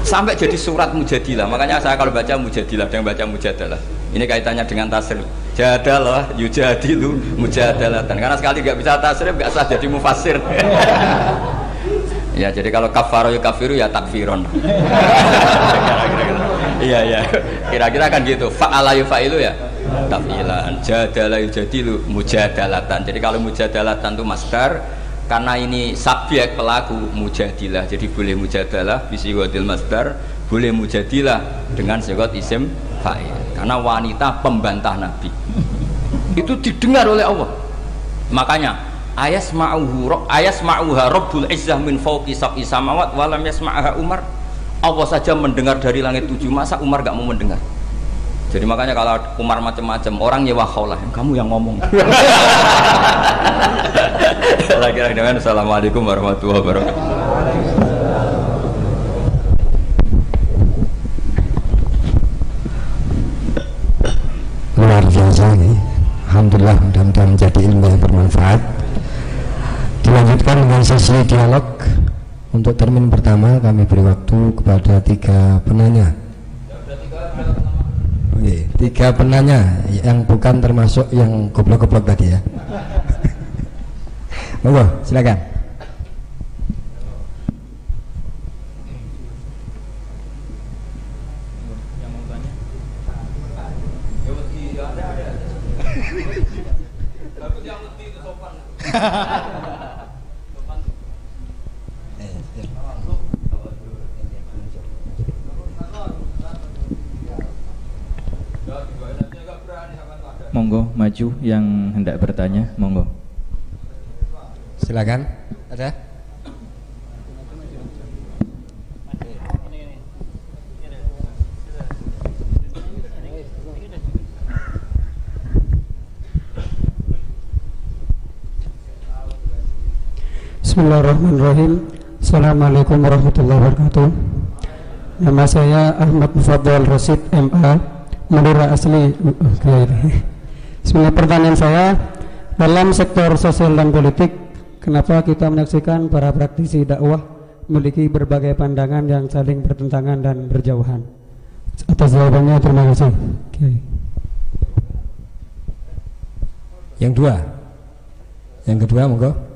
Sampai jadi surat mujadilah. Makanya saya kalau baca mujadilah dan baca mujadalah. Ini kaitannya dengan tasrif. Jadalah yujadilu mujadalah. Dan karena sekali nggak bisa tasrif nggak sah jadi mufasir. [LAUGHS] ya jadi kalau kafaro ya kafiru ya takfiron. [LAUGHS] iya iya. Kira-kira kan gitu. Fa'ala yufa'ilu ya? Tafilan. Jadala yujadilu mujadalatan. Jadi kalau mujadalatan itu masker karena ini subjek pelaku mujadilah. Jadi boleh mujadalah bisi wadil masdar boleh mujadilah dengan segot isim fa'il. Karena wanita pembantah nabi. Itu didengar oleh Allah. Makanya ayas ma'uhu ayas ma'uha rabbul izzah min fawqi sab'i samawat walam yasma'aha umar. Allah saja mendengar dari langit tujuh masa Umar gak mau mendengar. Jadi makanya kalau Umar macam-macam orang nyewa khaulah kamu yang ngomong. [LAUGHS] Lagi-lagi dengan Assalamualaikum warahmatullahi wabarakatuh. Luar biasa nih Alhamdulillah mudah-mudahan menjadi ilmu yang bermanfaat dilanjutkan dengan sesi dialog untuk termin pertama kami beri waktu kepada tiga penanya. Oke, tiga penanya yang bukan termasuk yang goblok-goblok tadi ya. [LAUGHS] Monggo, silakan. [LAUGHS] Monggo maju yang hendak bertanya, monggo. Silakan. Ada? Bismillahirrahmanirrahim Assalamualaikum warahmatullahi wabarakatuh Nama saya Ahmad Mufaddal Rasid MA Madura asli okay. Sebenarnya pertanyaan saya dalam sektor sosial dan politik, kenapa kita menyaksikan para praktisi dakwah memiliki berbagai pandangan yang saling bertentangan dan berjauhan? Atas jawabannya terima kasih. Okay. Yang dua, yang kedua monggo.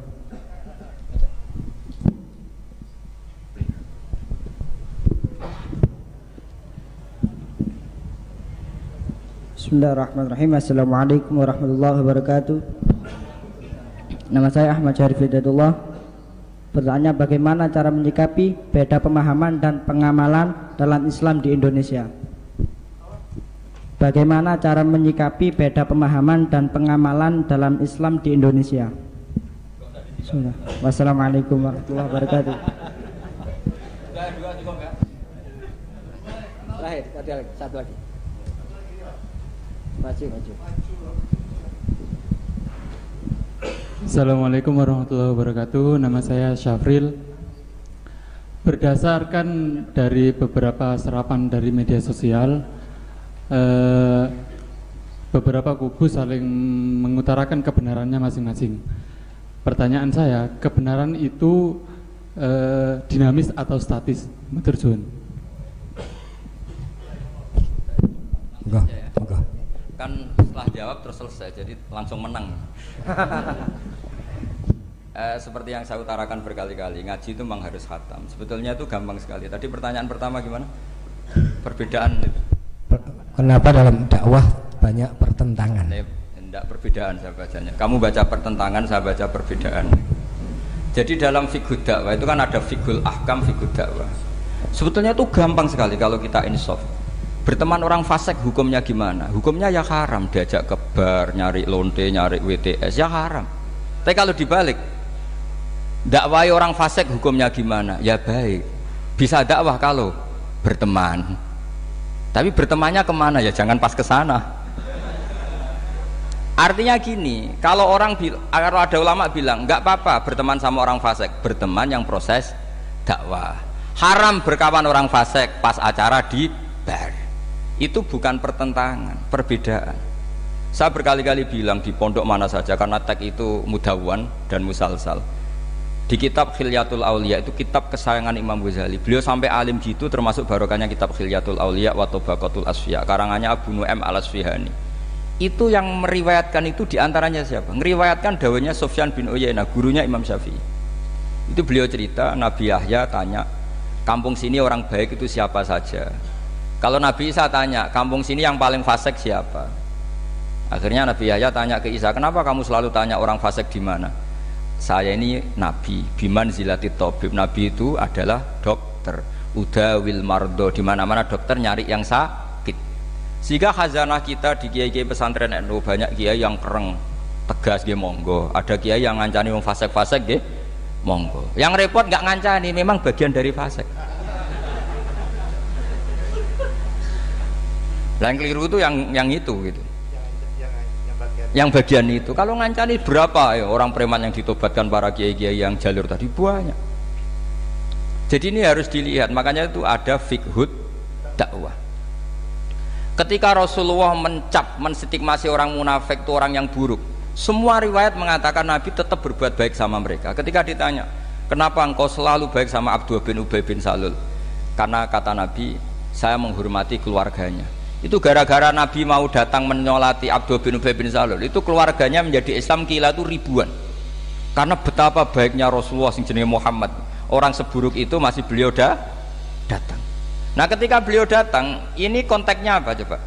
Bismillahirrahmanirrahim. Assalamualaikum warahmatullahi wabarakatuh. Nama saya Ahmad Syarif Hidayatullah Bertanya bagaimana cara menyikapi beda pemahaman dan pengamalan dalam Islam di Indonesia? Bagaimana cara menyikapi beda pemahaman dan pengamalan dalam Islam di Indonesia? Sudah. Wassalamualaikum warahmatullahi wabarakatuh. Satu lagi maju maju. Assalamualaikum warahmatullahi wabarakatuh. Nama saya Syafril. Berdasarkan dari beberapa serapan dari media sosial eh, Beberapa kubu saling mengutarakan kebenarannya masing-masing. Pertanyaan saya, kebenaran itu eh, dinamis atau statis? Menurut Enggak, enggak kan setelah jawab terus selesai jadi langsung menang. [LAUGHS] Eh, seperti yang saya utarakan berkali-kali ngaji itu memang harus khatam. Sebetulnya itu gampang sekali. Tadi pertanyaan pertama gimana? Perbedaan itu. Kenapa dalam dakwah banyak pertentangan? Ini tidak perbedaan saya bacanya. Kamu baca pertentangan saya baca perbedaan. Jadi dalam figur dakwah itu kan ada figur ahkam figur dakwah. Sebetulnya itu gampang sekali kalau kita insaf berteman orang fasik hukumnya gimana? Hukumnya ya haram diajak ke bar nyari lonte nyari WTS ya haram. Tapi kalau dibalik dakwah orang fasik hukumnya gimana? Ya baik. Bisa dakwah kalau berteman. Tapi bertemannya ke mana? Ya jangan pas ke sana. Artinya gini kalau orang kalau ada ulama bilang nggak apa-apa berteman sama orang fasik. Berteman yang proses dakwah. Haram berkawan orang fasik pas acara di bar itu bukan pertentangan, perbedaan. Saya berkali-kali bilang di pondok mana saja karena teks itu mudawan dan musalsal. Di kitab Khilyatul Aulia itu kitab kesayangan Imam Ghazali. Beliau sampai alim gitu termasuk barokahnya kitab Khilyatul Aulia wa Tabaqatul Asfiya karangannya Abu Nu'aim Al-Asfihani. Itu yang meriwayatkan itu di antaranya siapa? Meriwayatkan dawanya Sofyan bin Uyainah, gurunya Imam Syafi'i. Itu beliau cerita Nabi Yahya tanya, kampung sini orang baik itu siapa saja? Kalau Nabi Isa tanya, kampung sini yang paling fasik siapa? Akhirnya Nabi Yahya tanya ke Isa, kenapa kamu selalu tanya orang fasik di mana? Saya ini Nabi, biman zilati tobib. Nabi itu adalah dokter. Uda wil mardo, di mana-mana dokter nyari yang sakit. Sehingga khazanah kita di kiai-kiai pesantren NU banyak kiai yang kereng, tegas dia monggo. Ada kiai yang ngancani wong fasik-fasik dia monggo. Yang repot nggak ngancani, memang bagian dari fasik. Yang keliru itu yang yang itu gitu. Yang bagian itu. Kalau ngancani berapa ya orang preman yang ditobatkan para kiai-kiai yang jalur tadi banyak. Jadi ini harus dilihat. Makanya itu ada fikhud dakwah. Ketika Rasulullah mencap, menstigmasi orang munafik itu orang yang buruk. Semua riwayat mengatakan Nabi tetap berbuat baik sama mereka. Ketika ditanya, kenapa engkau selalu baik sama Abdul bin Ubay bin Salul? Karena kata Nabi, saya menghormati keluarganya itu gara-gara Nabi mau datang menyolati Abdul bin Ubay bin Salul. Itu keluarganya menjadi Islam kila itu ribuan. Karena betapa baiknya Rasulullah sing jenenge Muhammad. Orang seburuk itu masih beliau dah datang. Nah ketika beliau datang ini konteksnya apa coba?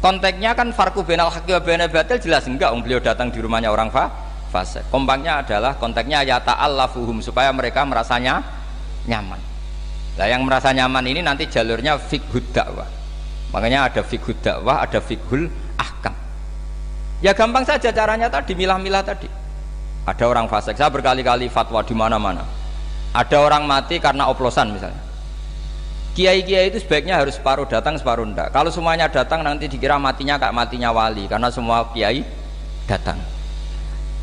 Konteksnya kan farku benal haqi wa benal jelas enggak om beliau datang di rumahnya orang fa fase kompaknya adalah konteksnya ya ta'allafuhum supaya mereka merasanya nyaman. Lah yang merasa nyaman ini nanti jalurnya fikhud dakwah Makanya ada figur dakwah, ada figur ahkam. Ya gampang saja caranya tadi milah-milah tadi. Ada orang fasik, saya berkali-kali fatwa di mana-mana. Ada orang mati karena oplosan misalnya. Kiai-kiai itu sebaiknya harus separuh datang, separuh enggak. Kalau semuanya datang nanti dikira matinya kayak matinya wali karena semua kiai datang.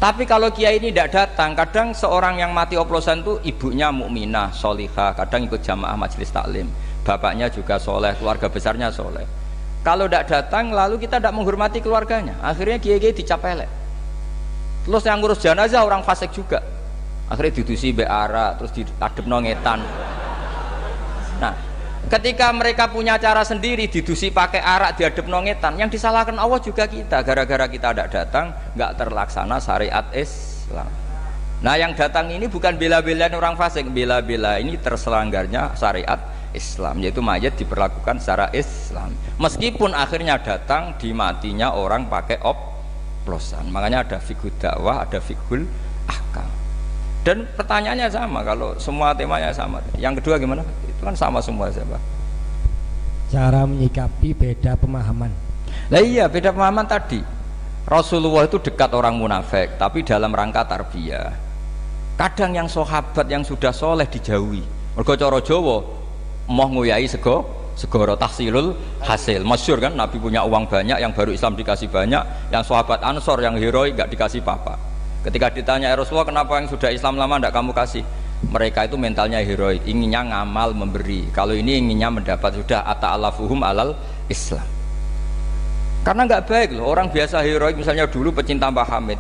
Tapi kalau kiai ini tidak datang, kadang seorang yang mati oplosan itu ibunya mukminah, solihah, kadang ikut jamaah majelis taklim bapaknya juga soleh, keluarga besarnya soleh. Kalau tidak datang, lalu kita tidak menghormati keluarganya. Akhirnya kiai-kiai dicapelek. Terus yang ngurus jenazah orang fasik juga. Akhirnya didusi beara, terus diadep nongetan. Nah, ketika mereka punya cara sendiri didusi pakai arak diadep nongetan, yang disalahkan Allah juga kita. Gara-gara kita tidak datang, nggak terlaksana syariat Islam. Nah, yang datang ini bukan bela-belain orang fasik, bela-bela ini terselanggarnya syariat Islam yaitu mayat diperlakukan secara Islam. Meskipun akhirnya datang di matinya orang pakai oplosan. Makanya ada figur dakwah ada figur akal dan pertanyaannya sama kalau semua temanya sama. Yang kedua gimana? Itu kan sama semua siapa cara menyikapi beda pemahaman. Lah iya beda pemahaman tadi. Rasulullah itu dekat orang munafik tapi dalam rangka tarbiyah. Kadang yang sahabat yang sudah soleh dijauhi. Mergo cara Jawa mau nguyai sego segoro tahsilul hasil. Masyur kan Nabi punya uang banyak yang baru Islam dikasih banyak yang sahabat Ansor yang heroik gak dikasih papa ketika ditanya ya Rasulullah kenapa yang sudah Islam lama tidak kamu kasih? Mereka itu mentalnya heroik inginnya ngamal memberi. Kalau ini inginnya mendapat sudah ata'alafuhum alal Islam. Karena nggak baik loh orang biasa heroik misalnya dulu pecinta Mbah Hamid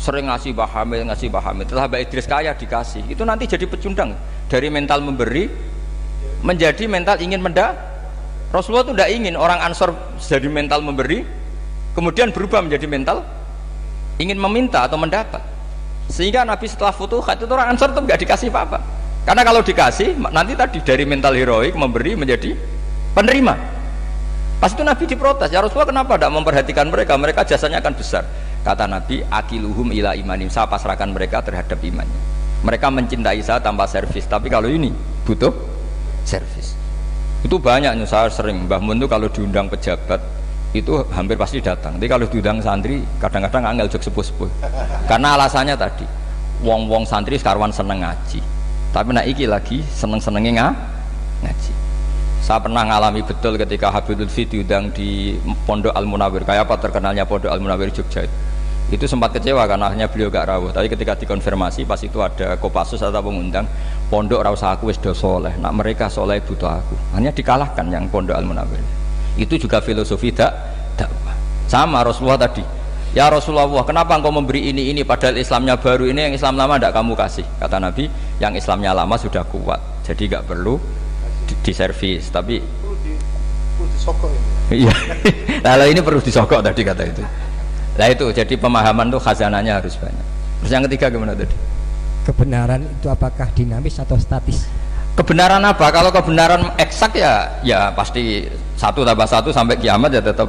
sering ngasih Mbah Hamid ngasih Mbah Hamid. Setelah Mbak Idris kaya dikasih itu nanti jadi pecundang dari mental memberi menjadi mental ingin menda Rasulullah itu tidak ingin orang Ansor jadi mental memberi kemudian berubah menjadi mental ingin meminta atau mendapat. Sehingga Nabi setelah futuhat itu orang Ansar itu nggak dikasih apa-apa. Karena kalau dikasih nanti tadi dari mental heroik memberi menjadi penerima. Pas itu Nabi diprotes ya Rasulullah kenapa tidak memperhatikan mereka? Mereka jasanya akan besar. Kata Nabi akiluhum ila imanim. Saya pasrahkan mereka terhadap imannya. Mereka mencintai saya tanpa servis. Tapi kalau ini butuh servis itu banyak saya sering Mbah Mun itu kalau diundang pejabat itu hampir pasti datang. Tapi kalau diundang santri, kadang-kadang angel jok sepuh-sepuh. [LAUGHS] Karena alasannya tadi, wong-wong santri sekarang seneng ngaji. Tapi nak iki lagi seneng-senengnya ngaji. Saya pernah ngalami betul ketika Habib Lutfi diundang di Pondok Al Munawir. Kayak apa terkenalnya Pondok Al Munawir Jogja itu. Itu sempat kecewa karena akhirnya beliau gak rawuh. Tapi ketika dikonfirmasi pas itu ada Kopassus atau pengundang Pondok Rausa aku wis do soleh. Nak mereka soleh butuh aku. Hanya dikalahkan yang Pondok Al Munawir itu juga filosofi dak dakwah. Sama Rasulullah tadi. Ya Rasulullah kenapa engkau memberi ini ini padahal Islamnya baru? Ini yang Islam lama tidak kamu kasih kata Nabi. Yang Islamnya lama sudah kuat jadi nggak perlu di, di servis tapi iya. [LAUGHS] Lalu ini perlu disokok tadi kata itu. Nah itu jadi pemahaman tuh khazanahnya harus banyak. Terus yang ketiga gimana tadi kebenaran itu apakah dinamis atau statis? Kebenaran apa? Kalau kebenaran eksak ya ya pasti satu tambah satu sampai kiamat ya tetap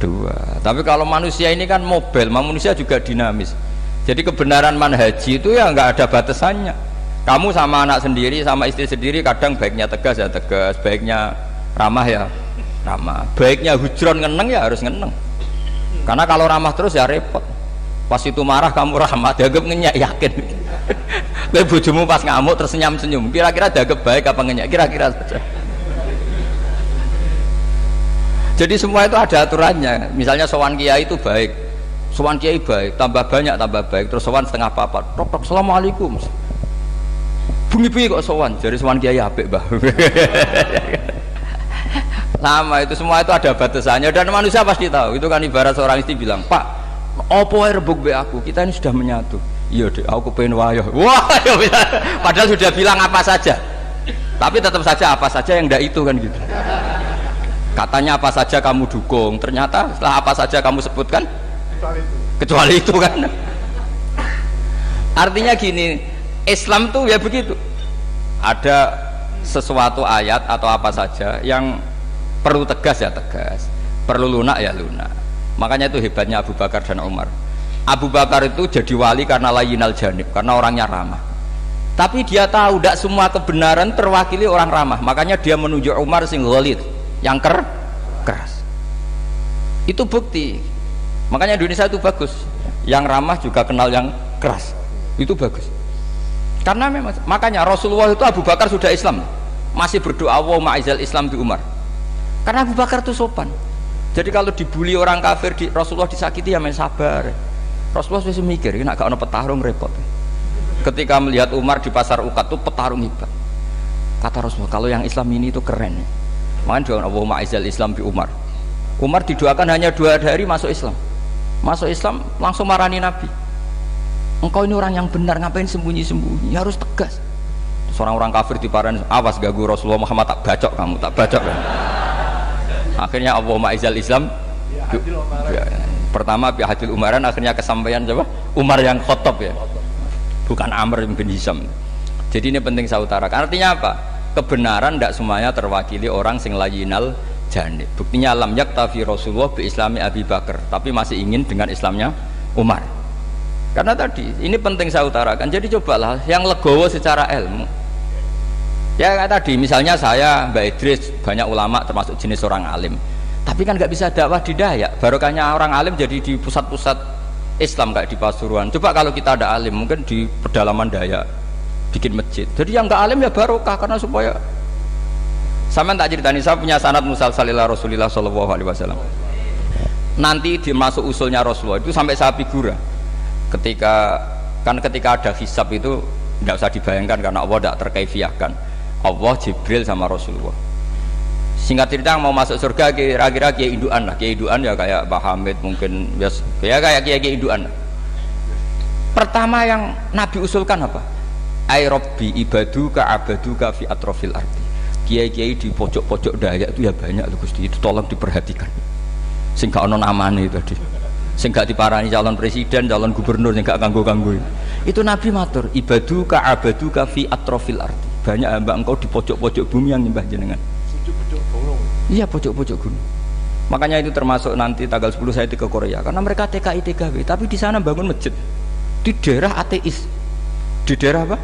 dua. Tapi kalau manusia ini kan mobil manusia juga dinamis. Jadi kebenaran manhaji itu ya nggak ada batasannya. Kamu sama anak sendiri sama istri sendiri kadang baiknya tegas ya tegas baiknya ramah ya ramah. Baiknya hujron ngeneng ya harus ngeneng. Karena kalau ramah terus ya repot pas itu marah kamu ramah dianggap ngenyak yakin [LAUGHS] Kowe bojomu pas ngamuk terus senyum-senyum. Kira-kira dianggap baik apa ngenyak? Kira-kira saja. Jadi semua itu ada aturannya. Misalnya sowan kiai itu baik. Sowan kiai baik, tambah banyak tambah baik. Terus sowan setengah papat. Tok tok assalamualaikum. Bunyi-bunyi kok sowan. Jadi sowan kiai apik, Mbah. [LAUGHS] Sama itu semua itu ada batasannya dan manusia pasti tahu. Itu kan ibarat seorang istri bilang, "Pak, opo rebuk be aku? Kita ini sudah menyatu." iya deh aku pengen wayah. Wah [LAUGHS] ya padahal sudah bilang apa saja. Tapi tetap saja apa saja yang tidak itu kan gitu. Katanya apa saja kamu dukung. Ternyata setelah apa saja kamu sebutkan kecuali itu, kan? Artinya gini Islam tuh ya begitu. Ada sesuatu ayat atau apa saja yang perlu tegas ya tegas. Perlu lunak ya lunak makanya itu hebatnya Abu Bakar dan Umar. Abu Bakar itu jadi wali karena layinal janib karena orangnya ramah. Tapi dia tahu tidak semua kebenaran terwakili orang ramah. Makanya dia menunjuk Umar sing ghalid yang ker keras. Itu bukti. Makanya Indonesia itu bagus. Yang ramah juga kenal yang keras. Itu bagus. Karena memang makanya Rasulullah itu Abu Bakar sudah Islam. Masih berdoa wa ma'izal Islam di Umar. Karena Abu Bakar itu sopan jadi kalau dibully orang kafir di Rasulullah disakiti ya main sabar Rasulullah sudah mikir, nak gak ada petarung repot. Ketika melihat Umar di pasar Ukat itu petarung hebat. Kata Rasulullah, kalau yang Islam ini itu keren. Makanya doa Allah ma'izal Islam di Umar. Umar didoakan hanya dua hari masuk Islam. Masuk Islam langsung marani Nabi. Engkau ini orang yang benar, ngapain sembunyi-sembunyi? Harus tegas. Seorang orang kafir di paran, awas gagu Rasulullah Muhammad tak bacok kamu, tak bacok. Akhirnya Allah ma'izal Islam. Ya, pertama hadil umaran akhirnya kesampaian coba Umar yang khotob ya. Bukan Amr bin Hisham. Jadi ini penting saya utarakan. Artinya apa? Kebenaran tidak semuanya terwakili orang sing layinal janib buktinya alam yaktafi Rasulullah bi islami Abi Bakar tapi masih ingin dengan Islamnya Umar. Karena tadi ini penting saya utarakan. Jadi cobalah yang legowo secara ilmu ya kayak tadi misalnya saya Mbak Idris banyak ulama termasuk jenis orang alim. Tapi kan nggak bisa dakwah di Dayak. Barokahnya orang alim jadi di pusat-pusat Islam kayak di Pasuruan. Coba kalau kita ada alim mungkin di pedalaman Dayak bikin masjid. Jadi yang nggak alim ya barokah karena supaya sama tak ceritani saya punya sanad musal salillah rasulillah sallallahu alaihi wasallam. Nanti dimasuk usulnya Rasulullah itu sampai saya figura ketika kan ketika ada hisab itu tidak usah dibayangkan karena Allah tidak terkaifiahkan Allah Jibril sama Rasulullah. Singkat cerita mau masuk surga kira-kira kiai induan lah. Kiai induan ya kayak Pak Hamid mungkin bias ya kayak kiai kiai induan pertama yang Nabi usulkan apa? Ay robbi ibaduka abaduka fi atrofil arti kiai kiai di pojok-pojok daya itu ya banyak loh Gusti. Itu tolong diperhatikan. Sing gak ono namane tadi. Sing gak diparani calon presiden calon gubernur sing gak kanggo-kanggo itu Nabi matur ibadu ka abadu ka fi atrofil arti banyak hamba engkau di pojok-pojok bumi yang nyembah jenengan. Iya pojok-pojok gunung. Makanya itu termasuk nanti tanggal 10 saya ke Korea. Karena mereka TKI TKW. Tapi di sana bangun masjid. Di daerah ateis. Di daerah apa?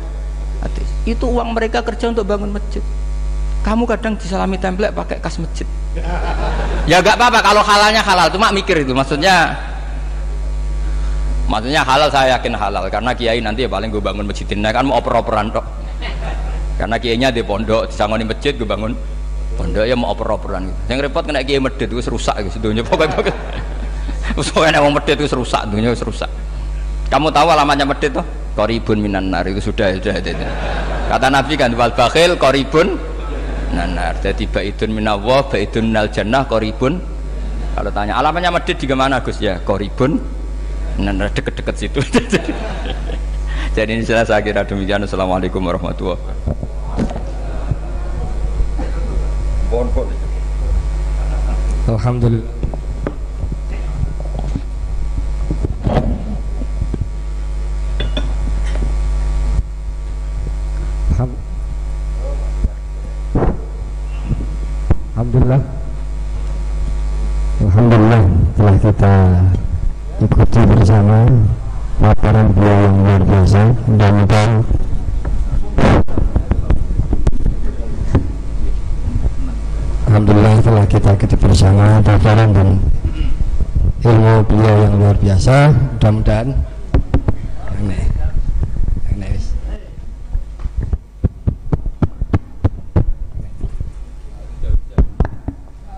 Ateis. Itu uang mereka kerja untuk bangun masjid. Kamu kadang disalami template pakai kas masjid. [LAUGHS] Ya gak apa-apa. Kalau halalnya halal. Cuma mikir itu. Maksudnya maksudnya halal. Saya yakin halal. Karena kiai nanti ya paling gue bangun masjid ini kan mau oper-operan tok karena kiainya di pondok disangoni masjid gue bangun. Pondok ya mau oper-operan gitu. yang repot kena kiai medit gue rusak gitu dunia [LAUGHS] pokoknya pokoknya mau medit gue rusak dunia rusak kamu tahu alamatnya medit tuh koribun minan nar itu sudah sudah itu, kata nabi kan wal bakhil koribun nanar jadi baitun minallah baitun minal jannah koribun. Kalau tanya alamatnya medit di mana Gus? Ya koribun nah deket-deket situ. [LAUGHS] Jadi ini saya kira demikian. Assalamualaikum warahmatullahi wabarakatuh Alhamdulillah. Alhamdulillah. Alhamdulillah telah kita ikuti bersama laporan beliau yang luar biasa. Mudah-mudahan Alhamdulillah telah kita ikuti bersama laporan dan ilmu beliau yang luar biasa. Mudah-mudahan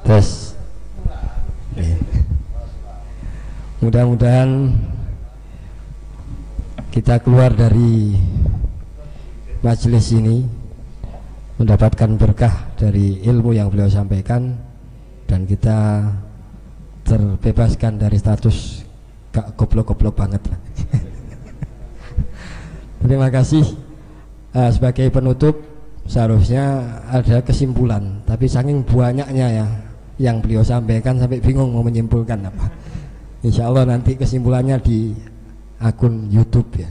tes mudah-mudahan kita keluar dari majelis ini mendapatkan berkah dari ilmu yang beliau sampaikan dan kita terbebaskan dari status gak goblok-goblok banget. [LAUGHS] Terima kasih uh, sebagai penutup seharusnya ada kesimpulan tapi saking banyaknya ya yang beliau sampaikan sampai bingung mau menyimpulkan apa. Insya Allah nanti kesimpulannya di akun YouTube ya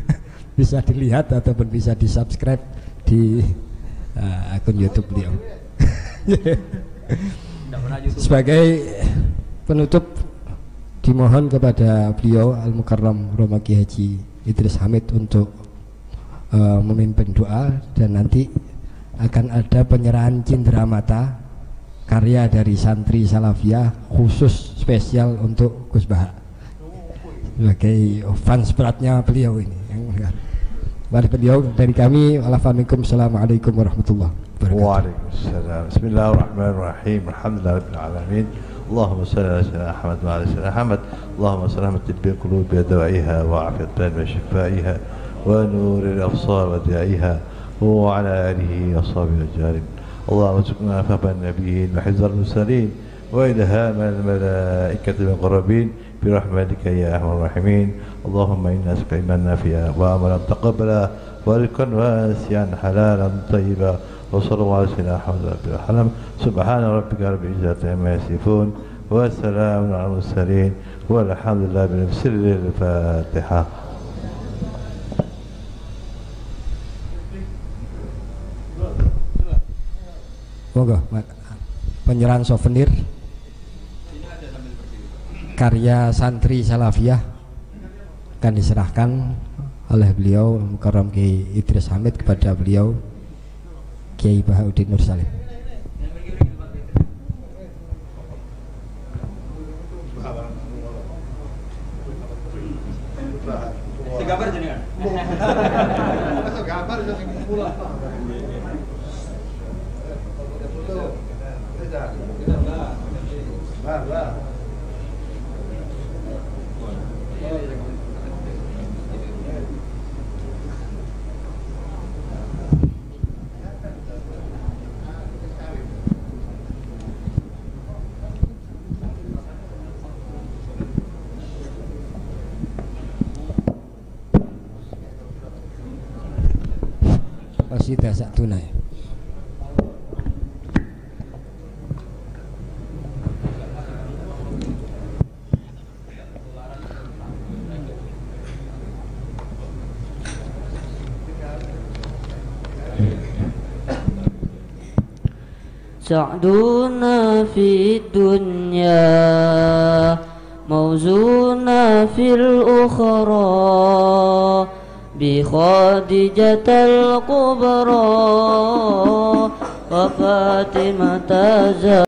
[LAUGHS] bisa dilihat ataupun bisa di subscribe di uh, akun YouTube beliau. [LAUGHS] Sebagai penutup dimohon kepada beliau Al Mukarram Romaki Haji Idris Hamid untuk uh, memimpin doa dan nanti akan ada penyerahan cindera mata karya dari santri Salafiyah khusus spesial untuk Gus Baha. Sebagai fans beratnya beliau ini Mari beliau dari kami Assalamualaikum warahmatullahi wabarakatuh. Waalaikumsalam. Bismillahirrahmanirrahim. Alhamdulillah Rabbil Alamin. اللهم صل على سيدنا احمد وعلى سيدنا احمد اللهم على طب القلوب ودوائها وعافيه البلاد وشفائها ونور الابصار ودائها وعلى اله وصحبه اجمعين اللهم ارزقنا فهم النبيين وحفظ المرسلين وإلهام الملائكة المقربين برحمتك يا أرحم الراحمين. اللهم إنا نسألك إيمانا نافعا وعملا تقبلا ورزقا واسعا حلالا طيبا. وصلى الله على سيدنا محمد العالمين سبحان ربك رب العزة عما يصفون وسلام على المرسلين والحمد لله بسر الفاتحة. Monggo, penyerahan souvenir. Karya santri Salafiyah akan diserahkan oleh beliau Mukarram Kiai Idris Hamid kepada beliau Kiai Bahauddin Nur Salim. Gambar jenengan. [LAUGHS] chi tài sản thu này سعدون في الدنيا موزون في الأخرى بخادجة الكبرى وفاتمة زهرا